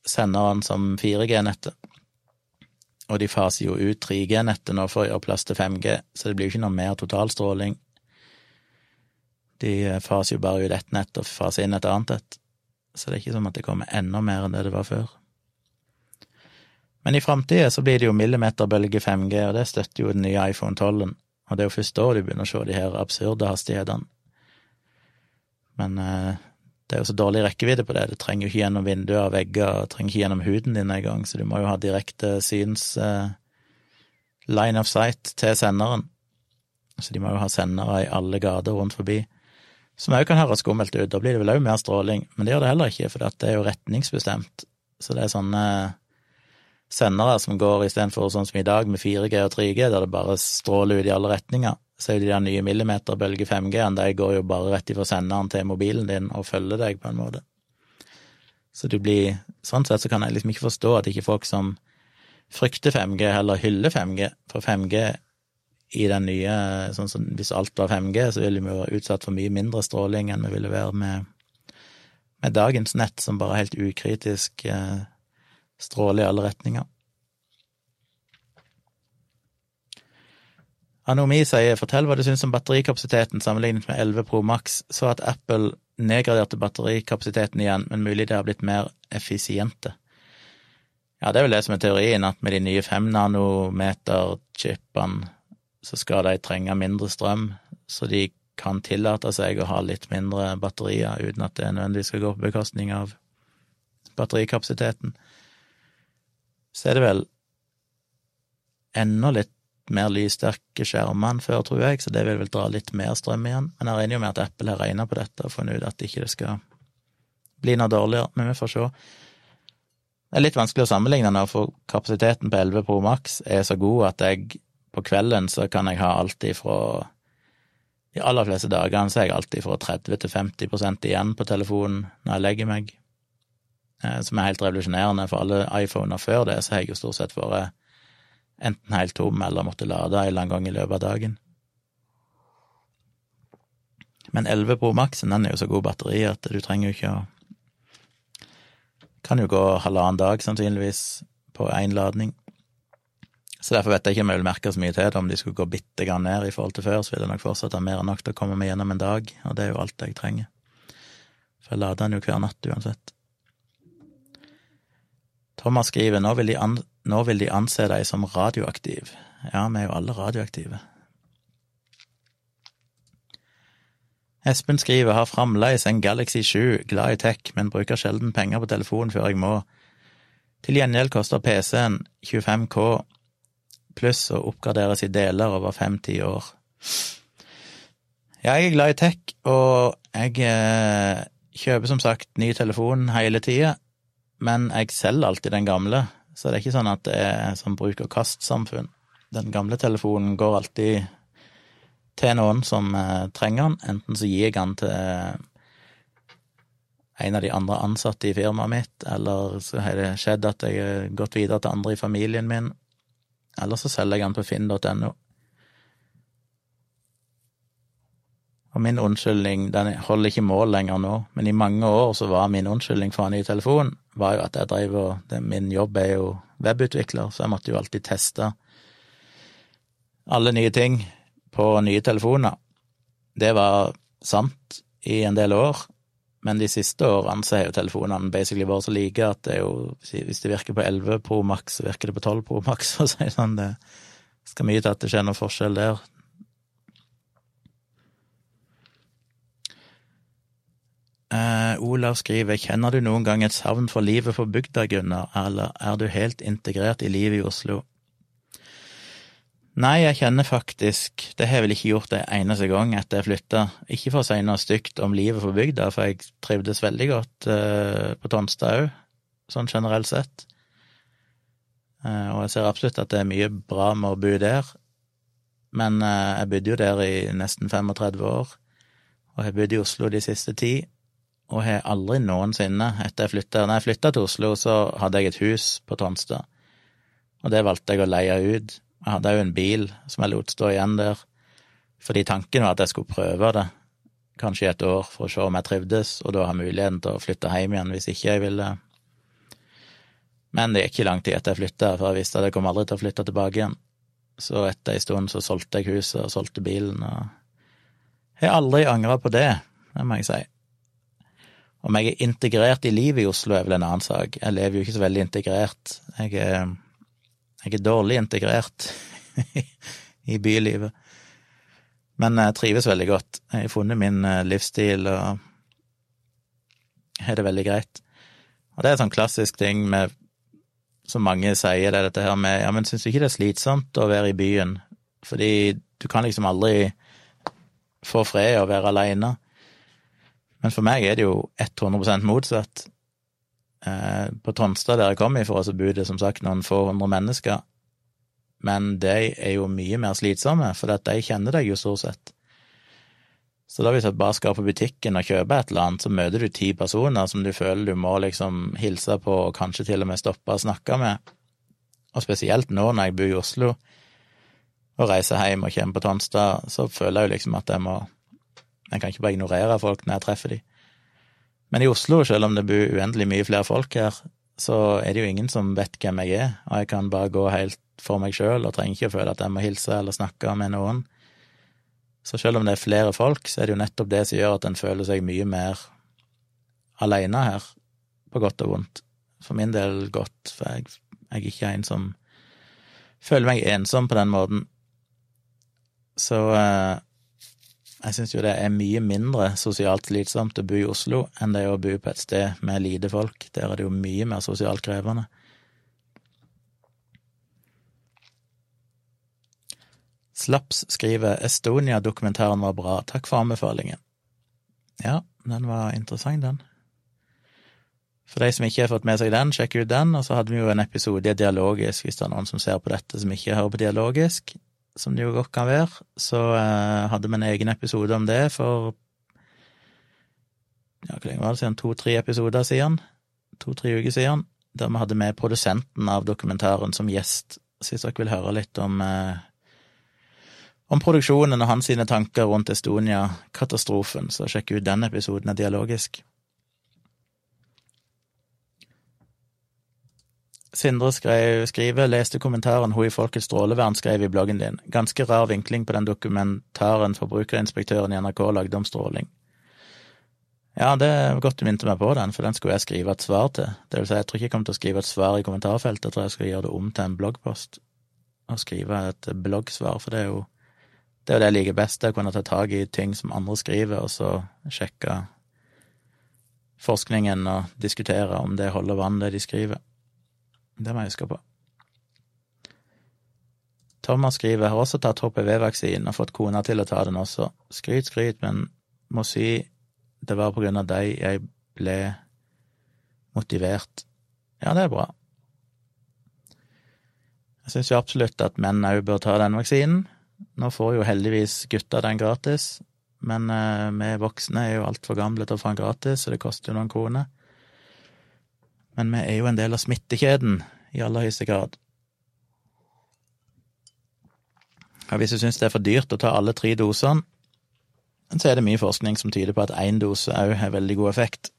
S1: senderen som 4G-nettet. Og de faser jo ut 3G-nettet nå for å gjøre plass til 5G, så det blir jo ikke noe mer totalstråling. De faser jo bare ut ett nett og faser inn et annet et, så det er ikke som at det kommer enda mer enn det det var før. Men i framtida så blir det jo millimeterbølge 5G, og det støtter jo den nye iPhone 12-en, og det er jo først da du begynner å se de her absurde hastighetene. Men eh, det er jo så dårlig rekkevidde på det. Det trenger jo ikke gjennom vinduer og vegger, og trenger ikke gjennom huden din engang, så du må jo ha direkte syns eh, line of sight til senderen. Så de må jo ha sendere i alle gater rundt forbi. Som òg kan høres skummelt ut. Da blir det vel òg mer stråling, men det gjør det heller ikke, for det er jo retningsbestemt. Så det er sånne sendere som går istedenfor sånn som i dag med 4G og 3G, der det bare stråler ut i alle retninger, så er de der nye millimeterbølge 5G-ene, de går jo bare rett ifra senderen til mobilen din og følger deg, på en måte. Så du blir Sånn sett så kan jeg liksom ikke forstå at ikke folk som frykter 5G, heller hyller 5G, for 5G i den nye sånn som Hvis alt var 5G, så ville vi jo være utsatt for mye mindre stråling enn vi ville være med, med dagens nett, som bare helt ukritisk eh, stråler i alle retninger. Anomi sier fortell hva du syns om batterikapasiteten sammenlignet med 11 Pro Max, så at Apple nedgraderte batterikapasiteten igjen, men mulig det har blitt mer effisiente. Ja, det er vel det som er teorien, at med de nye fem nanometer-chipene så skal de trenge mindre strøm, så de kan tillate seg å ha litt mindre batterier uten at det nødvendigvis skal gå på bekostning av batterikapasiteten. Så er det vel enda litt mer lyssterke skjermer enn før, tror jeg, så det vil vel dra litt mer strøm igjen. Men jeg regner jo med at Apple har regna på dette og funnet ut at ikke skal bli noe dårligere, men vi får se. Det er litt vanskelig å sammenligne nå, for kapasiteten på 11 Pro Max er så god at jeg på kvelden så kan jeg ha alt ifra De aller fleste dagene så er jeg alltid fra 30 til 50% igjen på telefonen når jeg legger meg, eh, som er helt revolusjonerende. For alle iPhoner før det så har jeg jo stort sett vært enten helt tom eller måtte lade en eller annen gang i løpet av dagen. Men 11 Pro Maxen den er jo så god batteri at du trenger jo ikke å Kan jo gå halvannen dag, sannsynligvis, på én ladning. Så derfor vet jeg ikke om jeg vil merke så mye til det. Om de skulle gå bitte grann ned i forhold til før, så vil jeg nok fortsatt ha mer enn nok til å komme meg gjennom en dag, og det er jo alt jeg trenger. For jeg lader den jo hver natt uansett. Thomas skriver nå vil de an nå vil de anse deg som radioaktiv. Ja, vi er jo alle radioaktive. Espen skriver har fremdeles en Galaxy 7, glad i tech, men bruker sjelden penger på telefonen før jeg må. Til gjengjeld koster PC-en 25K pluss å oppgraderes i deler over fem-ti år. Jeg er glad i tech, og jeg eh, kjøper som sagt ny telefon hele tida, men jeg selger alltid den gamle, så det er ikke sånn at det er som bruk og kast-samfunn. Den gamle telefonen går alltid til noen som eh, trenger den. Enten så gir jeg den til en av de andre ansatte i firmaet mitt, eller så har det skjedd at jeg har gått videre til andre i familien min, eller så selger jeg den på finn.no. Og min unnskyldning den holder ikke mål lenger nå, men i mange år så var min unnskyldning for en ny telefon var jo at jeg drev og det, Min jobb er jo webutvikler, så jeg måtte jo alltid teste alle nye ting på nye telefoner. Det var sant i en del år, men de siste årene så har jo telefonene basically vært så like at det er jo Hvis det virker på 11 Pro Max, så virker det på 12 Pro Max, for å si sånn. Det skal mye til at det skjer noen forskjell der. Uh, Olav skriver Kjenner du noen gang et savn for livet på bygda, Gunnar, eller er du helt integrert i livet i Oslo? Nei, jeg kjenner faktisk Det har jeg vel ikke gjort en eneste gang etter jeg flytta. Ikke for å si noe stygt om livet på bygda, for jeg trivdes veldig godt uh, på Tonstad òg, sånn generelt sett. Uh, og jeg ser absolutt at det er mye bra med å bo der, men jeg bodde jo der i nesten 35 år, og jeg bodde i Oslo de siste ti og har aldri noensinne, etter jeg flytta Når jeg flytta til Oslo, så hadde jeg et hus på Tonstad, og det valgte jeg å leie ut. Jeg hadde òg en bil som jeg lot stå igjen der, fordi tanken var at jeg skulle prøve det, kanskje i et år, for å se om jeg trivdes, og da ha muligheten til å flytte hjem igjen hvis ikke jeg ville. Men det gikk ikke lang tid etter jeg flytta, for jeg visste at jeg kom aldri til å flytte tilbake igjen. Så etter ei stund så solgte jeg huset og solgte bilen, og jeg har aldri angra på det, det må jeg si. Om jeg er integrert i livet i Oslo, er vel en annen sak. Jeg lever jo ikke så veldig integrert. Jeg er, jeg er dårlig integrert [LAUGHS] i bylivet. Men jeg trives veldig godt. Jeg har funnet min eh, livsstil og har det veldig greit. Og det er en sånn klassisk ting med som mange sier, det er dette her med ja, men syns du ikke det er slitsomt å være i byen? Fordi du kan liksom aldri få fred og være aleine. Men for meg er det jo 100 motsatt. Eh, på Tonstad, der jeg kom ifra, så bor det som sagt noen få hundre mennesker. men de er jo mye mer slitsomme, for de kjenner deg jo stort sett. Så da hvis du bare skal på butikken og kjøpe et eller annet, så møter du ti personer som du føler du må liksom hilse på og kanskje til og med stoppe og snakke med. Og spesielt nå når jeg bor i Oslo og reiser hjem og kommer på Tonstad, så føler jeg jo liksom at jeg må Jeg kan ikke bare ignorere folk når jeg treffer dem. Men i Oslo, selv om det bor uendelig mye flere folk her, så er det jo ingen som vet hvem jeg er, og jeg kan bare gå helt for meg sjøl og trenger ikke å føle at jeg må hilse eller snakke med noen. Så selv om det er flere folk, så er det jo nettopp det som gjør at en føler seg mye mer aleine her, på godt og vondt. For min del godt, for jeg, jeg er ikke en som føler meg ensom på den måten. Så eh, jeg syns jo det er mye mindre sosialt slitsomt å bo i Oslo enn det er å bo på et sted med lite folk. Der er det jo mye mer sosialt krevende. Slaps skriver Estonia-dokumentaren var bra, takk for anbefalingen. Ja, den var interessant, den. For de som ikke har fått med seg den, sjekk ut den, og så hadde vi jo en episode i Dialogisk, hvis det er noen som ser på dette som ikke hører på Dialogisk, som det jo godt kan være, så eh, hadde vi en egen episode om det for ja, hvor lenge var det siden? To-tre episoder siden? To-tre uker siden? Der vi hadde med produsenten av dokumentaren som gjest. Så hvis dere vil høre litt om eh, om produksjonen og hans sine tanker rundt Estonia-katastrofen, så sjekk ut den episoden av Dialogisk. Sindre skrev, skriver, leste kommentaren hun i Folkets strålevern skrev i bloggen din. Ganske rar vinkling på den dokumentaren forbrukerinspektøren i NRK lagde om stråling. Ja, det er godt du minte meg på den, for den skulle jeg skrive et svar til. Det vil si, jeg tror ikke jeg kommer til å skrive et svar i kommentarfeltet, jeg tror jeg skal gjøre det om til en bloggpost. Og skrive et bloggsvar, for det er jo det er det jeg liker best, det å kunne ta tak i ting som andre skriver, og så sjekke forskningen og diskutere om det holder vann, det de skriver. Det må jeg huske på. Thomas skriver har også tatt HPV-vaksinen og fått kona til å ta den også. Skryt, skryt, men må si det var på grunn av deg jeg ble motivert. Ja, det er bra. Jeg syns jo absolutt at menn òg bør ta den vaksinen. Nå får jo heldigvis gutta den gratis, men eh, vi voksne er jo altfor gamle til å få den gratis, så det koster jo noen kroner. Men vi er jo en del av smittekjeden i aller høyeste grad. Og hvis du syns det er for dyrt å ta alle tre dosene, så er det mye forskning som tyder på at én dose òg har veldig god effekt.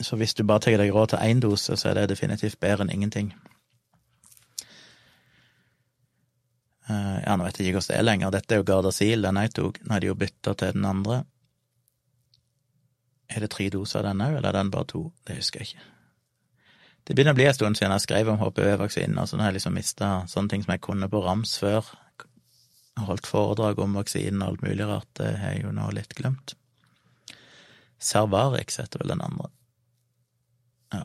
S1: Så hvis du bare tar deg råd til én dose, så er det definitivt bedre enn ingenting. Uh, ja, nå vet jeg ikke hvordan det er lenger. Dette er jo Gardasil, den jeg tok. Nå har de jo bytta til den andre. Er det tre doser av den òg, eller er den bare to? Det husker jeg ikke. Det begynner å bli en stund siden jeg skrev om HPV-vaksinen, så nå har jeg liksom mista sånne ting som jeg kunne på rams før. Holdt foredrag om vaksinen og alt mulig rart, det har jeg jo nå litt glemt. Servarix heter vel den andre. Ja.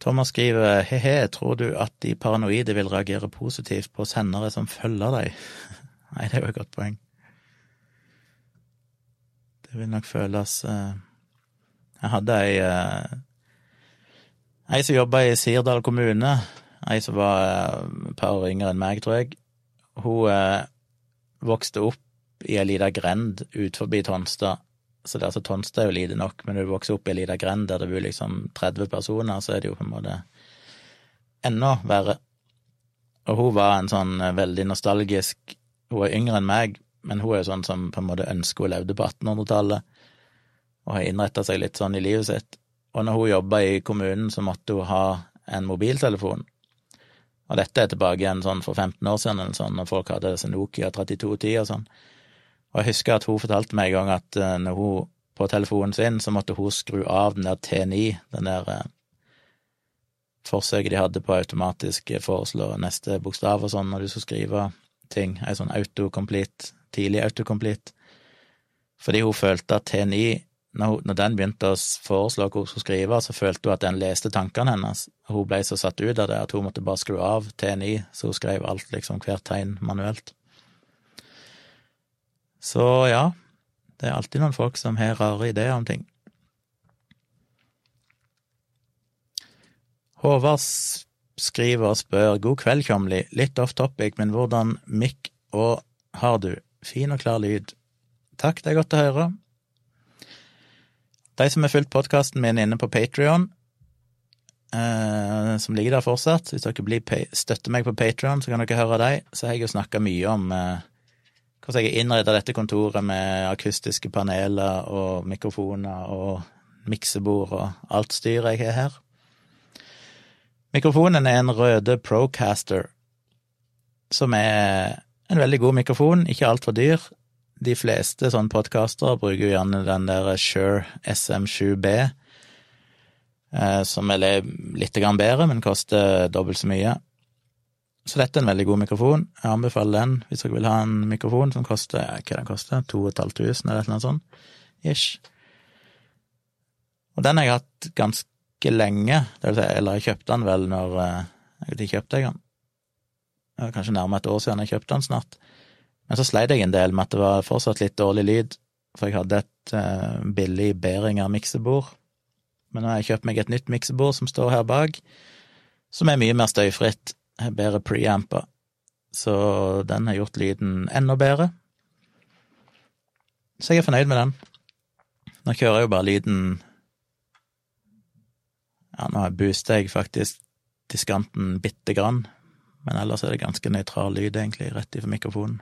S1: Thomas skriver he-he, tror du at de paranoide vil reagere positivt på sendere som følger deg? [LAUGHS] Nei, det er jo et godt poeng. Det vil nok føles eh jeg hadde ei eh, Ei som jobba i Sirdal kommune, ei som var eh, et par år yngre enn meg, tror jeg. Hun eh, vokste opp i ei lita grend ut forbi Tonstad. Så det, altså, Tonstad er jo lite nok, men når du vokser opp i ei lita grend der det bor liksom 30 personer, så er det jo på en måte enda verre. Og hun var en sånn veldig nostalgisk Hun er yngre enn meg, men hun er jo sånn som på en måte ønsker hun levde på 1800-tallet og har innretta seg litt sånn i livet sitt. Og når hun jobba i kommunen, så måtte hun ha en mobiltelefon. Og dette er tilbake igjen sånn for 15 år siden, eller sånn, når folk hadde disse Nokia 3210 og sånn. Og jeg husker at hun fortalte meg en gang at uh, når hun på telefonen sin, så måtte hun skru av den der T9, den der eh, forsøket de hadde på automatisk foreslå neste bokstav og sånn når du skulle skrive ting, ei sånn autocomplete, tidlig autocomplete. Fordi hun følte at T9 når, den begynte å foreslå hva hun skulle skrive, så følte hun at den leste tankene hennes. Hun ble så satt ut av det at hun måtte bare skru av T9, så hun skrev alt, liksom, hvert tegn manuelt. Så ja, det er alltid noen folk som har rare ideer om ting. Håvard skriver og spør God kveld, Kjomli, Litt off topic, men hvordan mikk og har du? Fin og klar lyd. Takk, det er godt å høre. De som har fulgt podkasten min inne på Patrion, eh, som ligger der fortsatt, hvis dere blir, støtter meg på Patrion, så kan dere høre dem. Så har jeg jo snakka mye om eh, hvordan jeg har innreda dette kontoret med akustiske paneler og mikrofoner og miksebord og alt styret jeg har her. Mikrofonen er en Røde Procaster, som er en veldig god mikrofon, ikke altfor dyr. De fleste sånne podkastere bruker jo gjerne den der Shure SM7B, eh, som er litt bedre, men koster dobbelt så mye. Så dette er en veldig god mikrofon. Jeg anbefaler den hvis dere vil ha en mikrofon som koster ja, hva den koster, 2500 eller annet sånt, ish. Og den har jeg hatt ganske lenge, det vil si, eller jeg kjøpte den vel når eh, ikke, kjøpte jeg den? Kanskje nærmere et år siden jeg kjøpte den snart. Men så sleit jeg en del med at det var fortsatt litt dårlig lyd, for jeg hadde et uh, billig Behringer miksebord. Men nå har jeg kjøpt meg et nytt miksebord som står her bak, som er mye mer støyfritt, bedre preamper, så den har gjort lyden enda bedre. Så jeg er fornøyd med den. Nå kjører jeg jo bare lyden Ja, nå booster jeg faktisk diskanten bitte grann, men ellers er det ganske nøytral lyd, egentlig, rett ifra mikrofonen.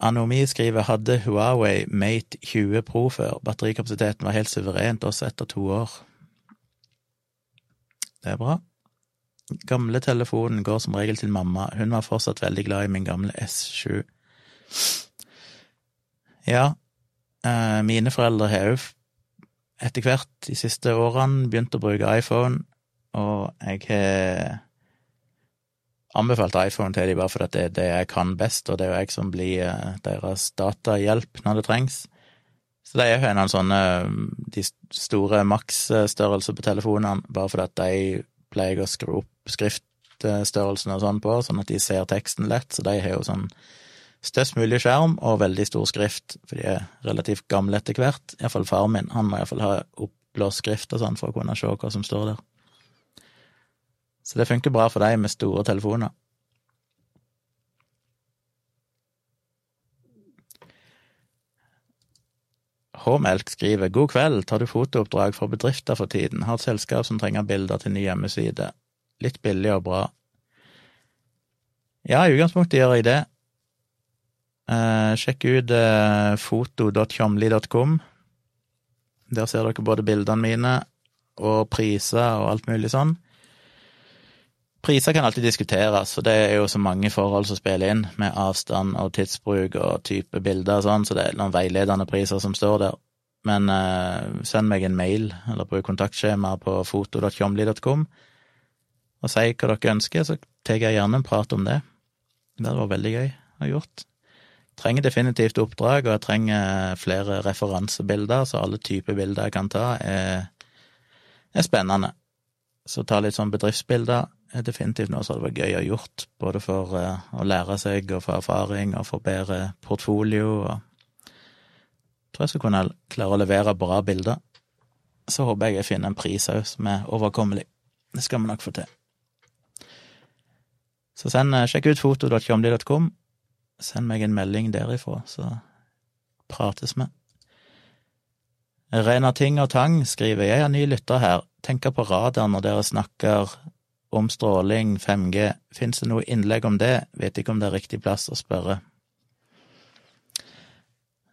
S1: Anomi skriver hadde Huawei Mate 20 Pro før. Batterikapasiteten var helt suverent også etter to år. Det er bra. Gamle telefonen går som regel til mamma. Hun var fortsatt veldig glad i min gamle S7. Ja, eh, mine foreldre har òg etter hvert de siste årene begynt å bruke iPhone, og jeg har anbefalt iPhone til dem bare fordi det er det jeg kan best, og det er jo jeg som blir eh, deres datahjelp når det trengs. Så de har noen sånne de store maksstørrelser på telefonene, bare fordi at de pleier å skru opp skriftstørrelsen og sånn på, sånn at de ser teksten lett, så de har jo sånn størst mulig skjerm og veldig stor skrift, for de er relativt gamle etter hvert. Iallfall far min, han må iallfall ha oppblåst skrift og sånn for å kunne se hva som står der. Så det funker bra for deg med store telefoner. H-Melk skriver God kveld, tar du fotooppdrag for bedrifter for tiden, har et selskap som trenger bilder til ny hjemmeside. Litt billig og bra. Ja, i utgangspunktet gjør jeg det. Eh, sjekk ut eh. Der ser dere både bildene mine og priser og alt mulig sånn. Priser kan alltid diskuteres, og det er jo så mange forhold som spiller inn, med avstand og tidsbruk og type bilder og sånn, så det er noen veiledende priser som står der. Men uh, send meg en mail, eller bruk kontaktskjema på foto.tjomli.com, og si hva dere ønsker, så tar jeg gjerne en prat om det. Det var veldig gøy å gjort. Jeg trenger definitivt oppdrag, og jeg trenger flere referansebilder, så alle typer bilder jeg kan ta, er, er spennende. Så ta litt sånn bedriftsbilder er definitivt noe som hadde vært gøy å gjort, både for uh, å lære seg og få erfaring og få bedre portfolio. og tror jeg skal kunne klare å levere bra bilder. Så håper jeg jeg finner en pris òg som er overkommelig. Det skal vi nok få til. Så send, uh, sjekk ut foto.tjomli.com. Send meg en melding derifra, så prates vi. Rena Ting og Tang skriver jeg er ny lytter her, tenker på radaren når dere snakker om stråling, 5G, finnes det noe innlegg om det, vet ikke om det er riktig plass å spørre.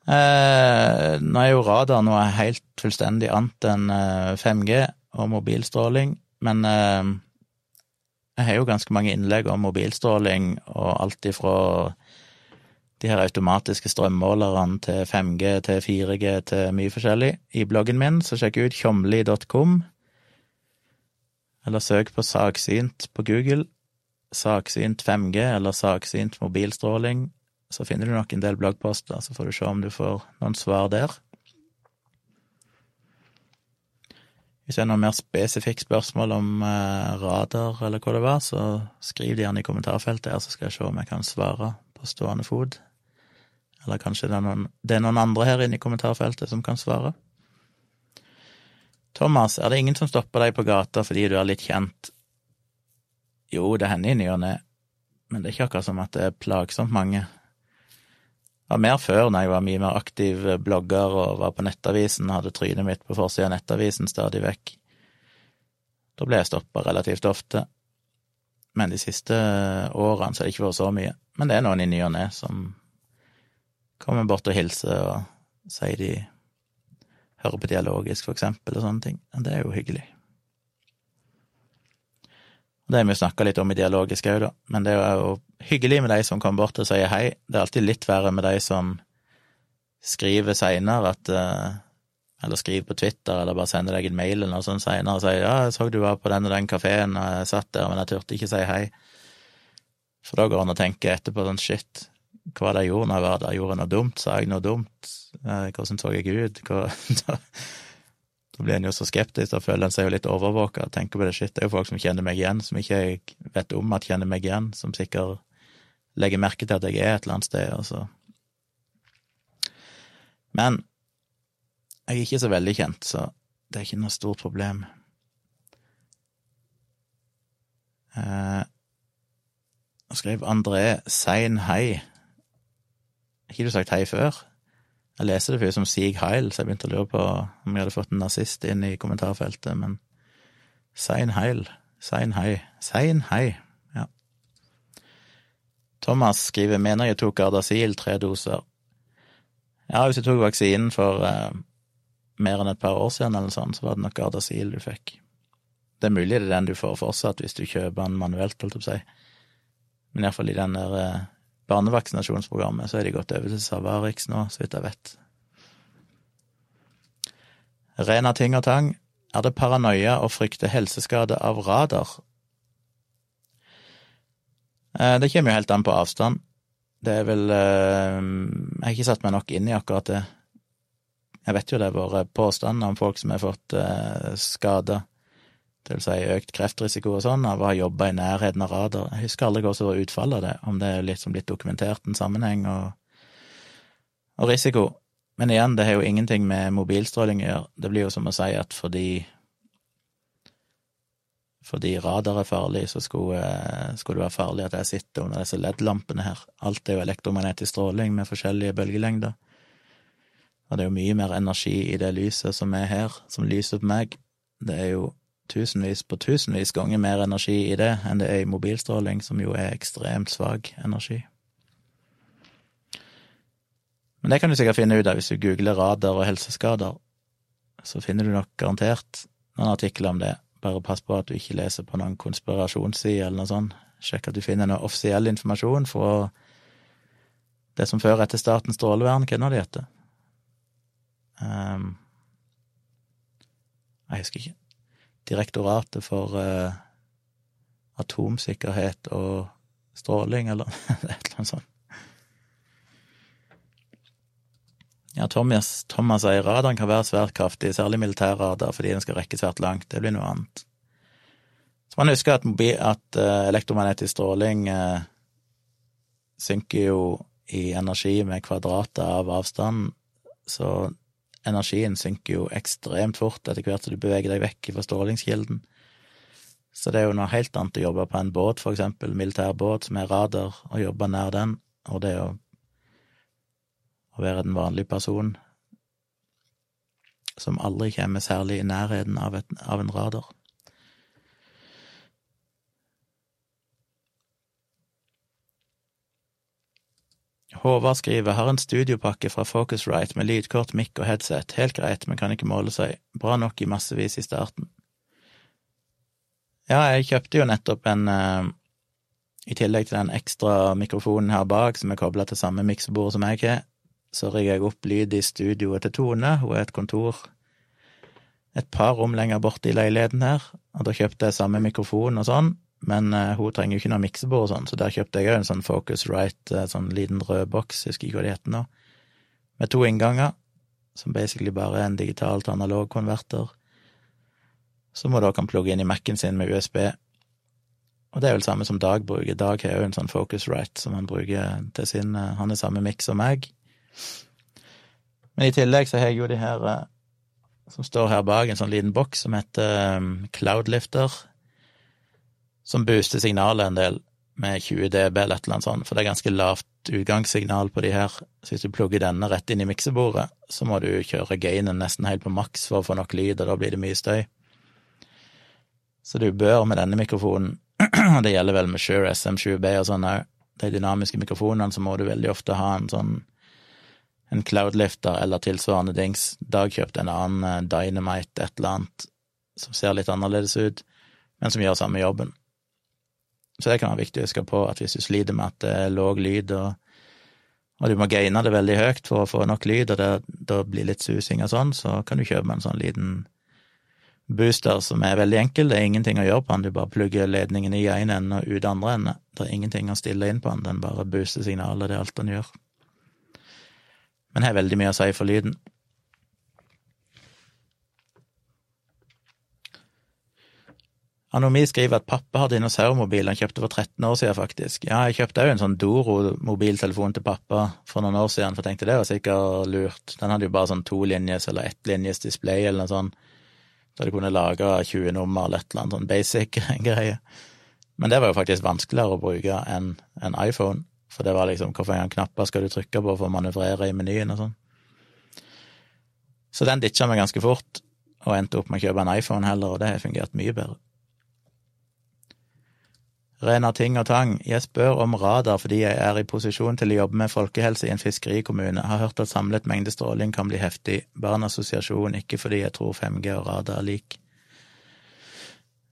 S1: Eh, nå er jo radar noe helt fullstendig annet enn 5G eh, og mobilstråling, men eh, jeg har jo ganske mange innlegg om mobilstråling og alt ifra de her automatiske strømmålerne til 5G til 4G til mye forskjellig. I bloggen min, så sjekk ut tjomli.com eller søk på saksynt på Google, saksynt 5G eller saksynt mobilstråling, så finner du nok en del bloggposter, så får du se om du får noen svar der. Hvis det er noe mer spesifikt spørsmål om eh, radar eller hva det var, så skriv det gjerne i kommentarfeltet her, så skal jeg se om jeg kan svare på stående fot. Eller kanskje det er noen, det er noen andre her inne i kommentarfeltet som kan svare. Thomas, er det ingen som stopper deg på gata fordi du er litt kjent? Jo, det hender i ny og ne, men det er ikke akkurat som at det er plagsomt mange. Det var mer før, når jeg var mye mer aktiv blogger og var på Nettavisen, hadde trynet mitt på forsida av Nettavisen stadig vekk. Da ble jeg stoppa relativt ofte. Men de siste årene så har det ikke vært så mye. Men det er noen i ny og ne som kommer bort og hilser og sier de hører på dialogisk, for eksempel, og sånne ting. Det er jo hyggelig. Det har vi snakka litt om i dialogisk òg, da, men det er jo hyggelig med de som kommer bort og sier hei. Det er alltid litt verre med de som skriver seinere at eh, Eller skriver på Twitter, eller bare sender deg en mail eller noe sånt seinere og sier ja, jeg så du var på den og den kafeen, og jeg satt der, men jeg turte ikke si hei. For da går han og tenker etterpå sånn shit, hva det jeg gjorde når jeg var der? Gjorde jeg noe dumt? Sa jeg noe dumt? Eh, hvordan så jeg ut? Hva, [LAUGHS] da, da blir en jo så skeptisk, da føler en seg jo litt overvåka. Tenker på det shit, det er jo folk som kjenner meg igjen, som ikke jeg vet om at kjenner meg igjen, som sikkert legger merke til at jeg er et eller annet sted, altså. Men jeg er ikke så veldig kjent, så det er ikke noe stort problem. Eh, og skrev André Sein hei. Har ikke du sagt hei før? Jeg leser det først som Sig Heil, så jeg begynte å lure på om jeg hadde fått en nazist inn i kommentarfeltet, men Sein Heil, Sein Hei, Sein Hei, ja. Thomas skriver mener jeg tok Gardasil tre doser. Ja, hvis du tok vaksinen for eh, mer enn et par år siden eller sånn, så var det nok Gardasil du fikk. Det er mulig det er den du får fortsatt hvis du kjøper den manuelt, holdt jeg på å si, men iallfall i den der eh, barnevaksinasjonsprogrammet, så er de gått over til Savarix nå, så vidt jeg vet. Rena ting og tang. Er det paranoia å frykte helseskade av radar? Eh, det kommer jo helt an på avstand. Det er vel eh, Jeg har ikke satt meg nok inn i akkurat det. Jeg vet jo det har vært påstander om folk som har fått eh, skader det vil si økt kreftrisiko og sånn, av å ha jobba i nærheten av radar. Jeg husker aldri hva som var utfallet av det, om det er litt blitt dokumentert en sammenheng og, og risiko. Men igjen, det har jo ingenting med mobilstråling å gjøre. Det blir jo som å si at fordi fordi radar er farlig, så skulle, skulle, det være farlig at jeg sitter under disse LED-lampene her. Alt er jo elektromagnetisk stråling med forskjellige bølgelengder. Og det er jo mye mer energi i det lyset som er her, som lyser på meg. Det er jo tusenvis på tusenvis ganger mer energi i det enn det er i mobilstråling, som jo er ekstremt svak energi. Men det kan du sikkert finne ut av hvis du googler radar og helseskader. Så finner du nok garantert noen artikler om det. Bare pass på at du ikke leser på noen konspirasjonsside eller noe sånt. Sjekk at du finner noe offisiell informasjon fra det som før heter Statens strålevern. Hva er det heter? Um, jeg husker ikke. Direktoratet for eh, atomsikkerhet og stråling, eller [LAUGHS] et eller annet sånt. Ja, Thomas, Thomas sier radaren kan være svært kraftig, særlig militærradar, fordi den skal rekke svært langt. Det blir noe annet. Så man husker at, at uh, elektromagnetisk stråling uh, synker jo i energi med kvadratet av avstanden, så energien synker jo ekstremt fort etter hvert som du beveger deg vekk fra strålingskilden. Så det er jo noe helt annet å jobbe på en båt, for eksempel, militær båt som er radar, og jobbe nær den, og det å, å være den vanlige person som aldri kommer særlig i nærheten av, et, av en radar. Håvard skriver har en studiopakke fra Focusrite med lydkort, mikk og headset. Helt greit, men kan ikke måle seg. Bra nok i massevis i starten. Ja, jeg kjøpte jo nettopp en uh, I tillegg til den ekstra mikrofonen her bak, som er kobla til samme miksebord som jeg har, så rigger jeg opp lyd i studioet til Tone. Hun er et kontor et par rom lenger borte i leiligheten her, og da kjøpte jeg samme mikrofon og sånn, men uh, hun trenger jo ikke noe miksebord og sånn, så der kjøpte jeg òg en sånn Focusrite, uh, sånn liten rød boks, husker ikke hva det heter nå, med to innganger, som basically bare er en digitalt analog konverter, som hun da kan plugge inn i Mac-en sin med USB. Og det er vel samme som Dag bruker. Dag har jo en sånn Focusrite som han bruker til sin uh, Han er samme miks som meg. Men i tillegg så har jeg jo de her som står her bak, en sånn liten boks som heter um, Cloudlifter, som booster signalet en del med 20 dB eller et eller annet sånt, for det er ganske lavt utgangssignal på de her. Så hvis du plugger denne rett inn i miksebordet, så må du kjøre gainen nesten helt på maks for å få nok lyd, og da blir det mye støy. Så du bør med denne mikrofonen, og det gjelder vel med Shure SM7B og sånn òg, de dynamiske mikrofonene, så må du veldig ofte ha en sånn en cloudlifter eller tilsvarende dings. Dag kjøpte en annen eh, Dynamite, et eller annet, som ser litt annerledes ut, men som gjør samme jobben. Så det kan være viktig å huske på, at hvis du sliter med at det er låg lyd, og, og du må gaine det veldig høyt for å få nok lyd, og det da blir litt susing og sånn, så kan du kjøpe en sånn liten booster som er veldig enkel. Det er ingenting å gjøre på den, du bare plugger ledningen i ene enden og ut andre enden. Det er ingenting å stille inn på den, den bare booster signalet, det er alt den gjør. Men har veldig mye å si for lyden. Anomi skriver at pappa har dinosaurmobil han kjøpte for 13 år siden, faktisk. Ja, jeg kjøpte òg en sånn Doro-mobiltelefon til pappa for noen år siden, for jeg tenkte det var sikkert lurt. Den hadde jo bare sånn tolinjes eller ettlinjes display eller noe sånt, der du kunne lage 20 nummer eller et eller annet sånn basic [LAUGHS] greie. Men det var jo faktisk vanskeligere å bruke enn en iPhone, for det var liksom hvorfor en gang knapper skal du trykke på for å manøvrere i menyen og sånn. Så den ditcha meg ganske fort, og endte opp med å kjøpe en iPhone heller, og det har fungert mye bedre. Rena ting og tang. Jeg spør om radar fordi jeg er i posisjon til å jobbe med folkehelse i en fiskerikommune. Har hørt at samlet mengde stråling kan bli heftig. Bare en assosiasjon, ikke fordi jeg tror 5G og radar er lik.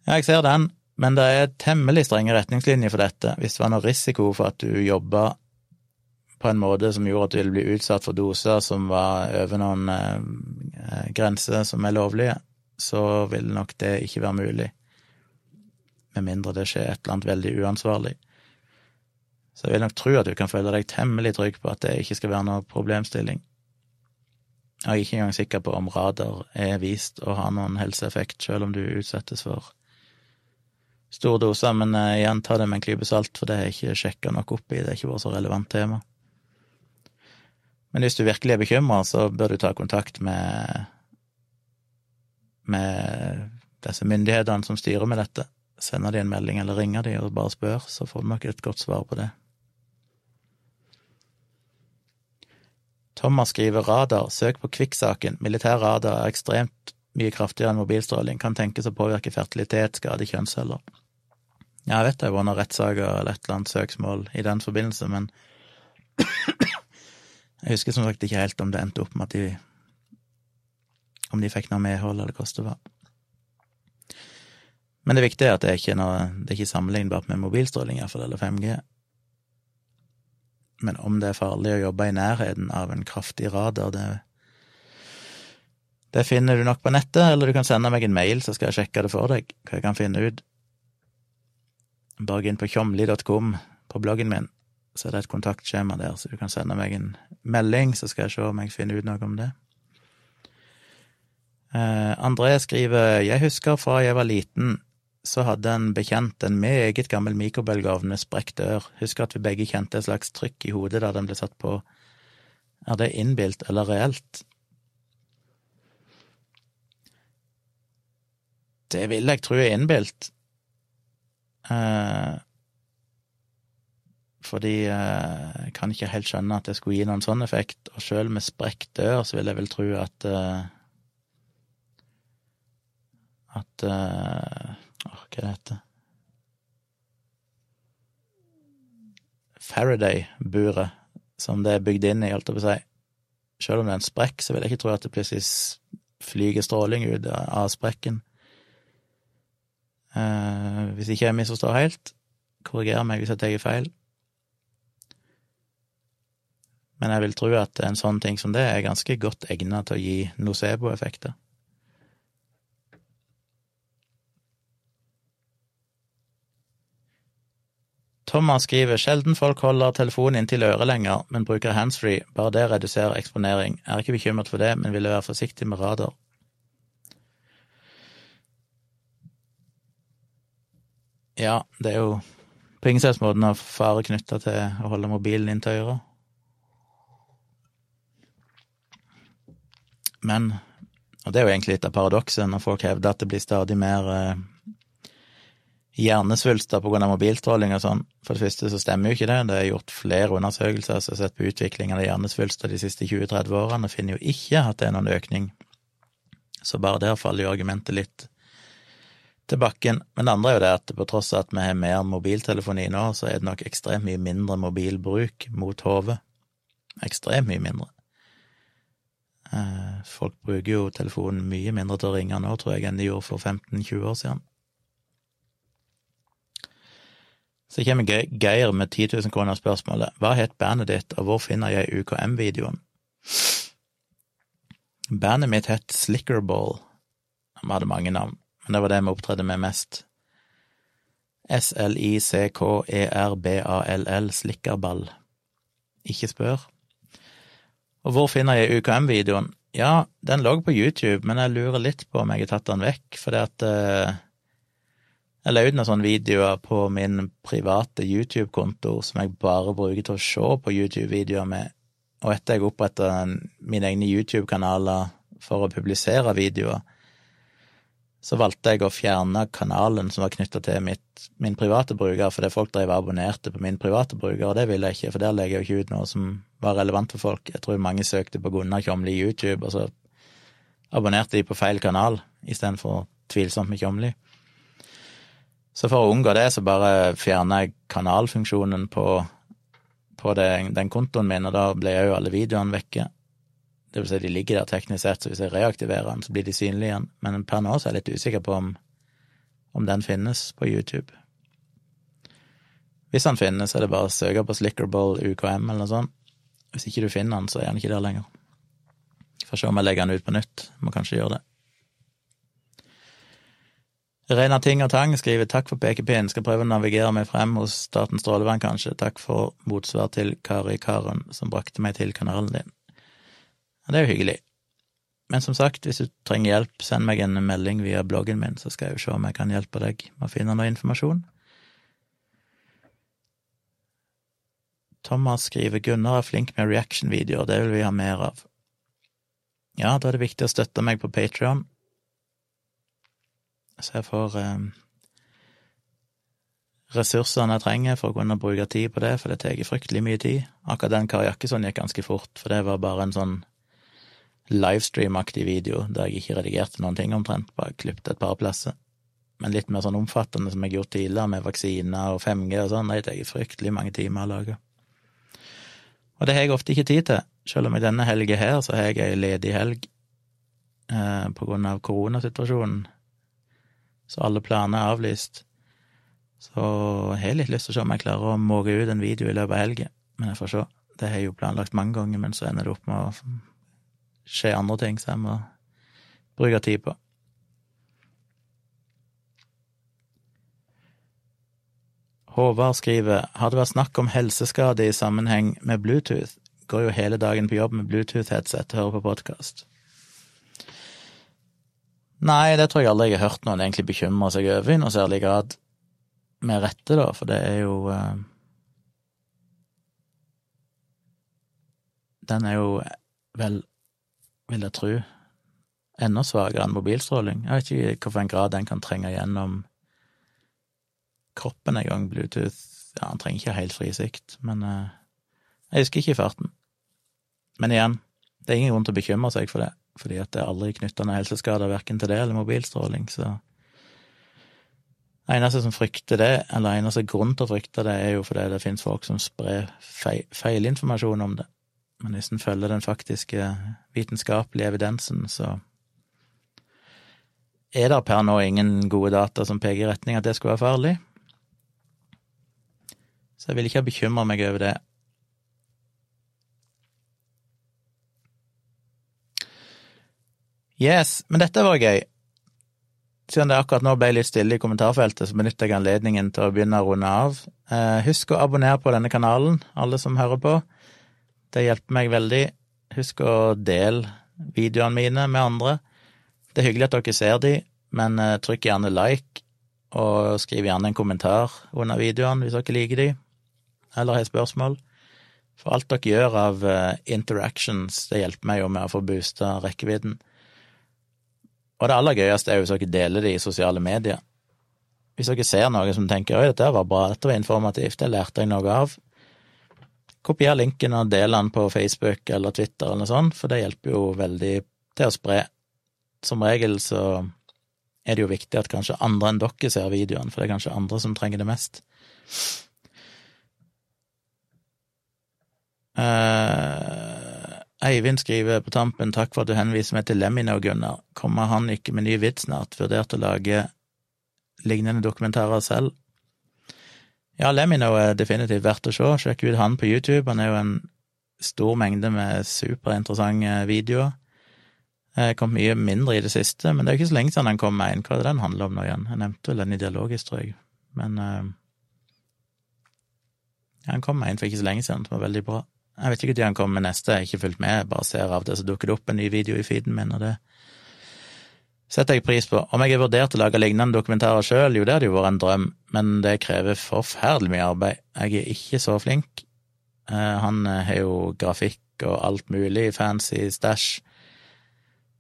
S1: Ja, jeg ser den, men det er temmelig strenge retningslinjer for dette. Hvis det var noe risiko for at du jobba på en måte som gjorde at du ville bli utsatt for doser som var over noen eh, grenser som er lovlige, så ville nok det ikke være mulig med mindre det skjer et eller annet veldig uansvarlig. Så jeg vil nok tro at du kan føle deg temmelig trygg på at det ikke skal være noen problemstilling. Jeg er ikke engang sikker på om radar er vist å ha noen helseeffekt, selv om du utsettes for store doser, men igjen, ta det med en klype salt, for det har jeg ikke sjekka nok opp i, det har ikke vært så relevant tema. Men hvis du virkelig er bekymra, så bør du ta kontakt med med disse myndighetene som styrer med dette, sende de en melding eller ringe de og bare spør, så får du nok et godt svar på det. Thomas skriver radar, søk på kvikksaken, militær radar er ekstremt mye kraftigere enn mobilstråling, kan tenkes å påvirke fertilitet, skade kjønnsceller. Ja, jeg vet det var noen rettssaker eller et eller annet søksmål i den forbindelse, men jeg husker som sagt ikke helt om det endte opp med at de om de fikk noe medhold, eller hvordan det var. Men det viktige er at det er ikke noe, det er ikke sammenlignbart med mobilstråling, iallfall, eller 5G. Men om det er farlig å jobbe i nærheten av en kraftig radar, det, det finner du nok på nettet, eller du kan sende meg en mail, så skal jeg sjekke det for deg, hva jeg kan finne ut. Bare inn på tjomli.com på bloggen min, så er det et kontaktskjema der, så du kan sende meg en melding, så skal jeg se om jeg finner ut noe om det. Eh, André skriver Jeg husker fra jeg var liten, så hadde en bekjent en meget gammel mikrobølgeovn med sprukket dør. Husker at vi begge kjente et slags trykk i hodet da den ble satt på. Er det innbilt eller reelt? Det vil jeg tro er innbilt. Eh, fordi eh, jeg kan ikke helt skjønne at det skulle gi noen sånn effekt, og sjøl med sprukket dør så vil jeg vel tro at eh, at uh, Hva det heter Faraday-buret som det er bygd inn i, holdt jeg på å si. Selv om det er en sprekk, så vil jeg ikke tro at det plutselig flyger stråling ut av sprekken. Uh, hvis ikke jeg misforstår helt, korriger meg hvis jeg tar feil. Men jeg vil tro at en sånn ting som det er ganske godt egnet til å gi nocebo-effekter. Thomas skriver sjelden folk holder telefonen inntil øret lenger, men bruker handsfree, bare det reduserer eksponering. Er ikke bekymret for det, men ville være forsiktig med radar. Ja, det er jo på ingen slags måte noen fare knytta til å holde mobilen inntil øret. Men Og det er jo egentlig litt av paradokset når folk hevder at det blir stadig mer eh, hjernesvulster av mobilstråling og sånn. For det første så stemmer jo ikke det. Det er gjort flere undersøkelser som har sett på utviklingen av hjernesvulster de siste 20-30 årene, og finner jo ikke at det er noen økning. Så bare der faller jo argumentet litt til bakken. Men det andre er jo det at på tross av at vi har mer mobiltelefoni nå, så er det nok ekstremt mye mindre mobilbruk mot hodet. Ekstremt mye mindre. Eh, folk bruker jo telefonen mye mindre til å ringe nå, tror jeg, enn de gjorde for 15-20 år siden. Så kommer Geir med 10 000 kroner spørsmålet Hva het bandet ditt, og hvor finner jeg UKM-videoen? Bandet mitt het Slickerball. Vi hadde mange navn, men det var det vi opptredde med mest. S-L-I-C-K-E-R-B-A-L-L, Slikkerball. Ikke spør. Og hvor finner jeg UKM-videoen? Ja, den lå på YouTube, men jeg lurer litt på om jeg har tatt den vekk, fordi at uh, jeg la ut noen sånne videoer på min private YouTube-konto som jeg bare bruker til å se på YouTube-videoer med, og etter jeg oppretta mine egne YouTube-kanaler for å publisere videoer, så valgte jeg å fjerne kanalen som var knytta til mitt, min private bruker, fordi folk drev og abonnerte på min private bruker, og det ville jeg ikke, for der legger jeg jo ikke ut noe som var relevant for folk. Jeg tror mange søkte på Gunnar Kjomli YouTube, og så abonnerte de på feil kanal istedenfor tvilsomt med Kjomli. Så for å unngå det, så bare fjerner jeg kanalfunksjonen på, på den, den kontoen min, og da ble jo alle videoene vekke. Det vil si, de ligger der teknisk sett, så hvis jeg reaktiverer den, så blir de synlige igjen. Men per nå så er jeg litt usikker på om, om den finnes på YouTube. Hvis den finnes, er det bare å søke på Slickerball UKM eller noe sånt. Hvis ikke du finner den, så er den ikke der lenger. Får se om jeg legger den ut på nytt. Må kanskje gjøre det. Reina Ting og Tang skriver takk for pekepinnen'. skal prøve å navigere meg frem hos Statens strålevern, kanskje. Takk for motsvar til Kari Karen, som brakte meg til kanalen din. Ja, det er jo hyggelig. Men som sagt, hvis du trenger hjelp, send meg en melding via bloggen min, så skal jeg jo se om jeg kan hjelpe deg med å finne noe informasjon. Thomas skriver Gunnar er flink med reaction-videoer, det vil vi ha mer av. Ja, da er det viktig å støtte meg på Patrion, så jeg får eh, ressursene jeg trenger for å kunne bruke tid på det, for det tar fryktelig mye tid. Akkurat den Kari gikk ganske fort, for det var bare en sånn livestream-aktig video der jeg ikke redigerte noen ting omtrent, bare klippet et par plasser. Men litt mer sånn omfattende som jeg har gjort tidligere, med vaksiner og 5G og sånn, det tar jeg fryktelig mange timer å lage. Og det har jeg ofte ikke tid til, selv om i denne helga her så har jeg ei ledig helg eh, på grunn av koronasituasjonen, så alle planer er avlyst. Så jeg har litt lyst til å se om jeg klarer å måke ut en video i løpet av helga, men jeg får se. Det har jeg jo planlagt mange ganger, men så ender det opp med å skje andre ting som jeg må bruke tid på. Håvard skriver har det vært snakk om helseskade i sammenheng med Bluetooth, går jo hele dagen på jobb med Bluetooth-headset og hører på podkast. Nei, det tror jeg aldri jeg har hørt noen egentlig bekymre seg over i noe særlig grad. Med rette, da, for det er jo uh, Den er jo vel vil jeg tro, enda svakere enn mobilstråling. Jeg vet ikke hvilken grad den kan trenge gjennom kroppen en gang, Bluetooth. Ja, han trenger ikke helt fri sikt, men uh, jeg husker ikke i farten. Men igjen, det er ingen grunn til å bekymre seg for det, fordi at det er aldri knytta noen helseskader verken til det eller mobilstråling, så eneste som frykter det, eller eneste grunn til å frykte det, er jo fordi det finnes folk som sprer feilinformasjon om det. Men hvis en følger den faktiske vitenskapelige evidensen, så er det per nå ingen gode data som peker i retning at det skulle være farlig. Så jeg vil ikke ha bekymra meg over det. Yes, men dette var gøy. Siden det akkurat nå ble litt stille i kommentarfeltet, så benytter jeg anledningen til å begynne å runde av. Eh, husk å abonnere på denne kanalen, alle som hører på. Det hjelper meg veldig. Husk å dele videoene mine med andre. Det er hyggelig at dere ser de, men eh, trykk gjerne like, og skriv gjerne en kommentar under videoene hvis dere liker de, eller har spørsmål. For alt dere gjør av eh, interactions, det hjelper meg jo med å få boosta rekkevidden. Og det aller gøyeste er hvis dere deler det i sosiale medier. Hvis dere ser noe som tenker 'oi, dette var bra, dette var informativt, det lærte jeg noe av', kopier linken og del den på Facebook eller Twitter eller noe sånt, for det hjelper jo veldig til å spre. Som regel så er det jo viktig at kanskje andre enn dere ser videoene, for det er kanskje andre som trenger det mest. Uh, Eivind skriver på tampen 'Takk for at du henviser meg til Lemino, Gunnar'. Kommer han ikke med ny vits snart? Vurdert å lage lignende dokumentarer selv? Ja, Lemino er definitivt verdt å se. Sjekk ut han på YouTube. Han er jo en stor mengde med superinteressante videoer. Jeg kom mye mindre i det siste, men det er jo ikke så lenge siden han kom med en. Hva er det den handler om nå igjen? Jeg nevnte vel den i tror jeg. Men uh, han kom med en for ikke så lenge siden som var veldig bra. Jeg vet ikke når han kommer med neste, jeg har ikke fulgt med, jeg bare ser av det, så dukker det opp en ny video i feeden min, og det setter jeg pris på. Om jeg har vurdert å lage lignende dokumentarer sjøl, jo, det hadde jo vært en drøm, men det krever forferdelig mye arbeid. Jeg er ikke så flink. Uh, han har jo grafikk og alt mulig fancy stæsj,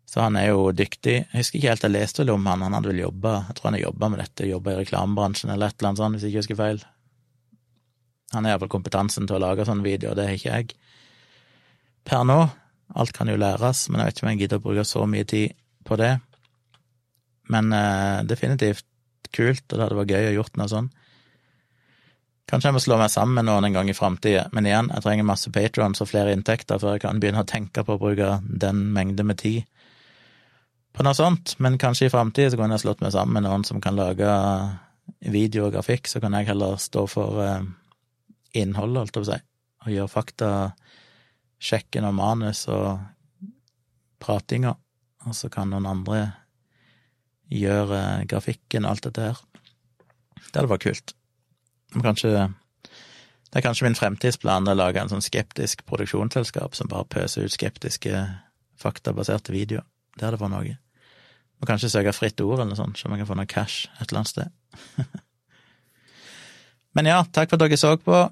S1: så han er jo dyktig. Jeg husker ikke helt, jeg leste vel om han, han hadde vel jobba, jeg tror han har jobba med dette, jobba i reklamebransjen eller et eller annet sånt, hvis jeg ikke husker feil. Han har iallfall kompetansen til å lage sånne videoer, det har ikke jeg. Per nå. Alt kan jo læres, men jeg vet ikke om jeg gidder å bruke så mye tid på det. Men uh, definitivt kult, og det hadde vært gøy å gjort noe sånn. Kanskje jeg må slå meg sammen med noen en gang i framtida, men igjen, jeg trenger masse patrons og flere inntekter før jeg kan begynne å tenke på å bruke den mengde med tid på noe sånt, men kanskje i framtida så kunne jeg slått meg sammen med noen som kan lage video og grafikk, så kan jeg heller stå for eh, innholdet, holdt jeg på å si, og gjøre faktasjekken og manus og pratinga, og så kan noen andre gjøre grafikken og alt dette her. Det hadde vært kult. Kanskje Det er kanskje min fremtidsplan å lage en sånn skeptisk produksjonsselskap som bare pøser ut skeptiske, faktabaserte videoer. Det hadde vært noe. Må kanskje søke fritt ord eller noe sånt, så man kan få noe cash et eller annet sted. [LAUGHS] Men ja, takk for at dere så på.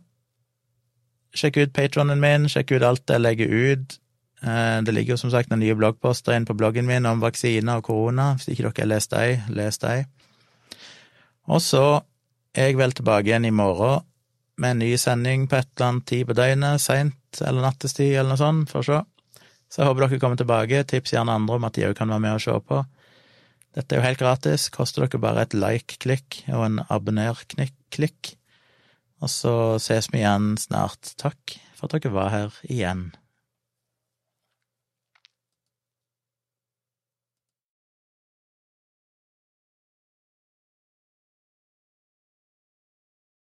S1: Sjekk ut patronen min, sjekk ut alt jeg legger ut. Eh, det ligger jo som sagt noen nye bloggposter inn på bloggen min om vaksiner og korona. Hvis ikke dere har lest dem, les dem. Og så er jeg vel tilbake igjen i morgen med en ny sending på et eller annet tid på døgnet, seint eller nattestid eller noe sånt, for å se. Så jeg håper dere kommer tilbake. Tips gjerne andre om at de òg kan være med og se på. Dette er jo helt gratis, koster dere bare et like-klikk og en abonner-klikk. Og så ses vi igjen snart. Takk for at dere var her igjen.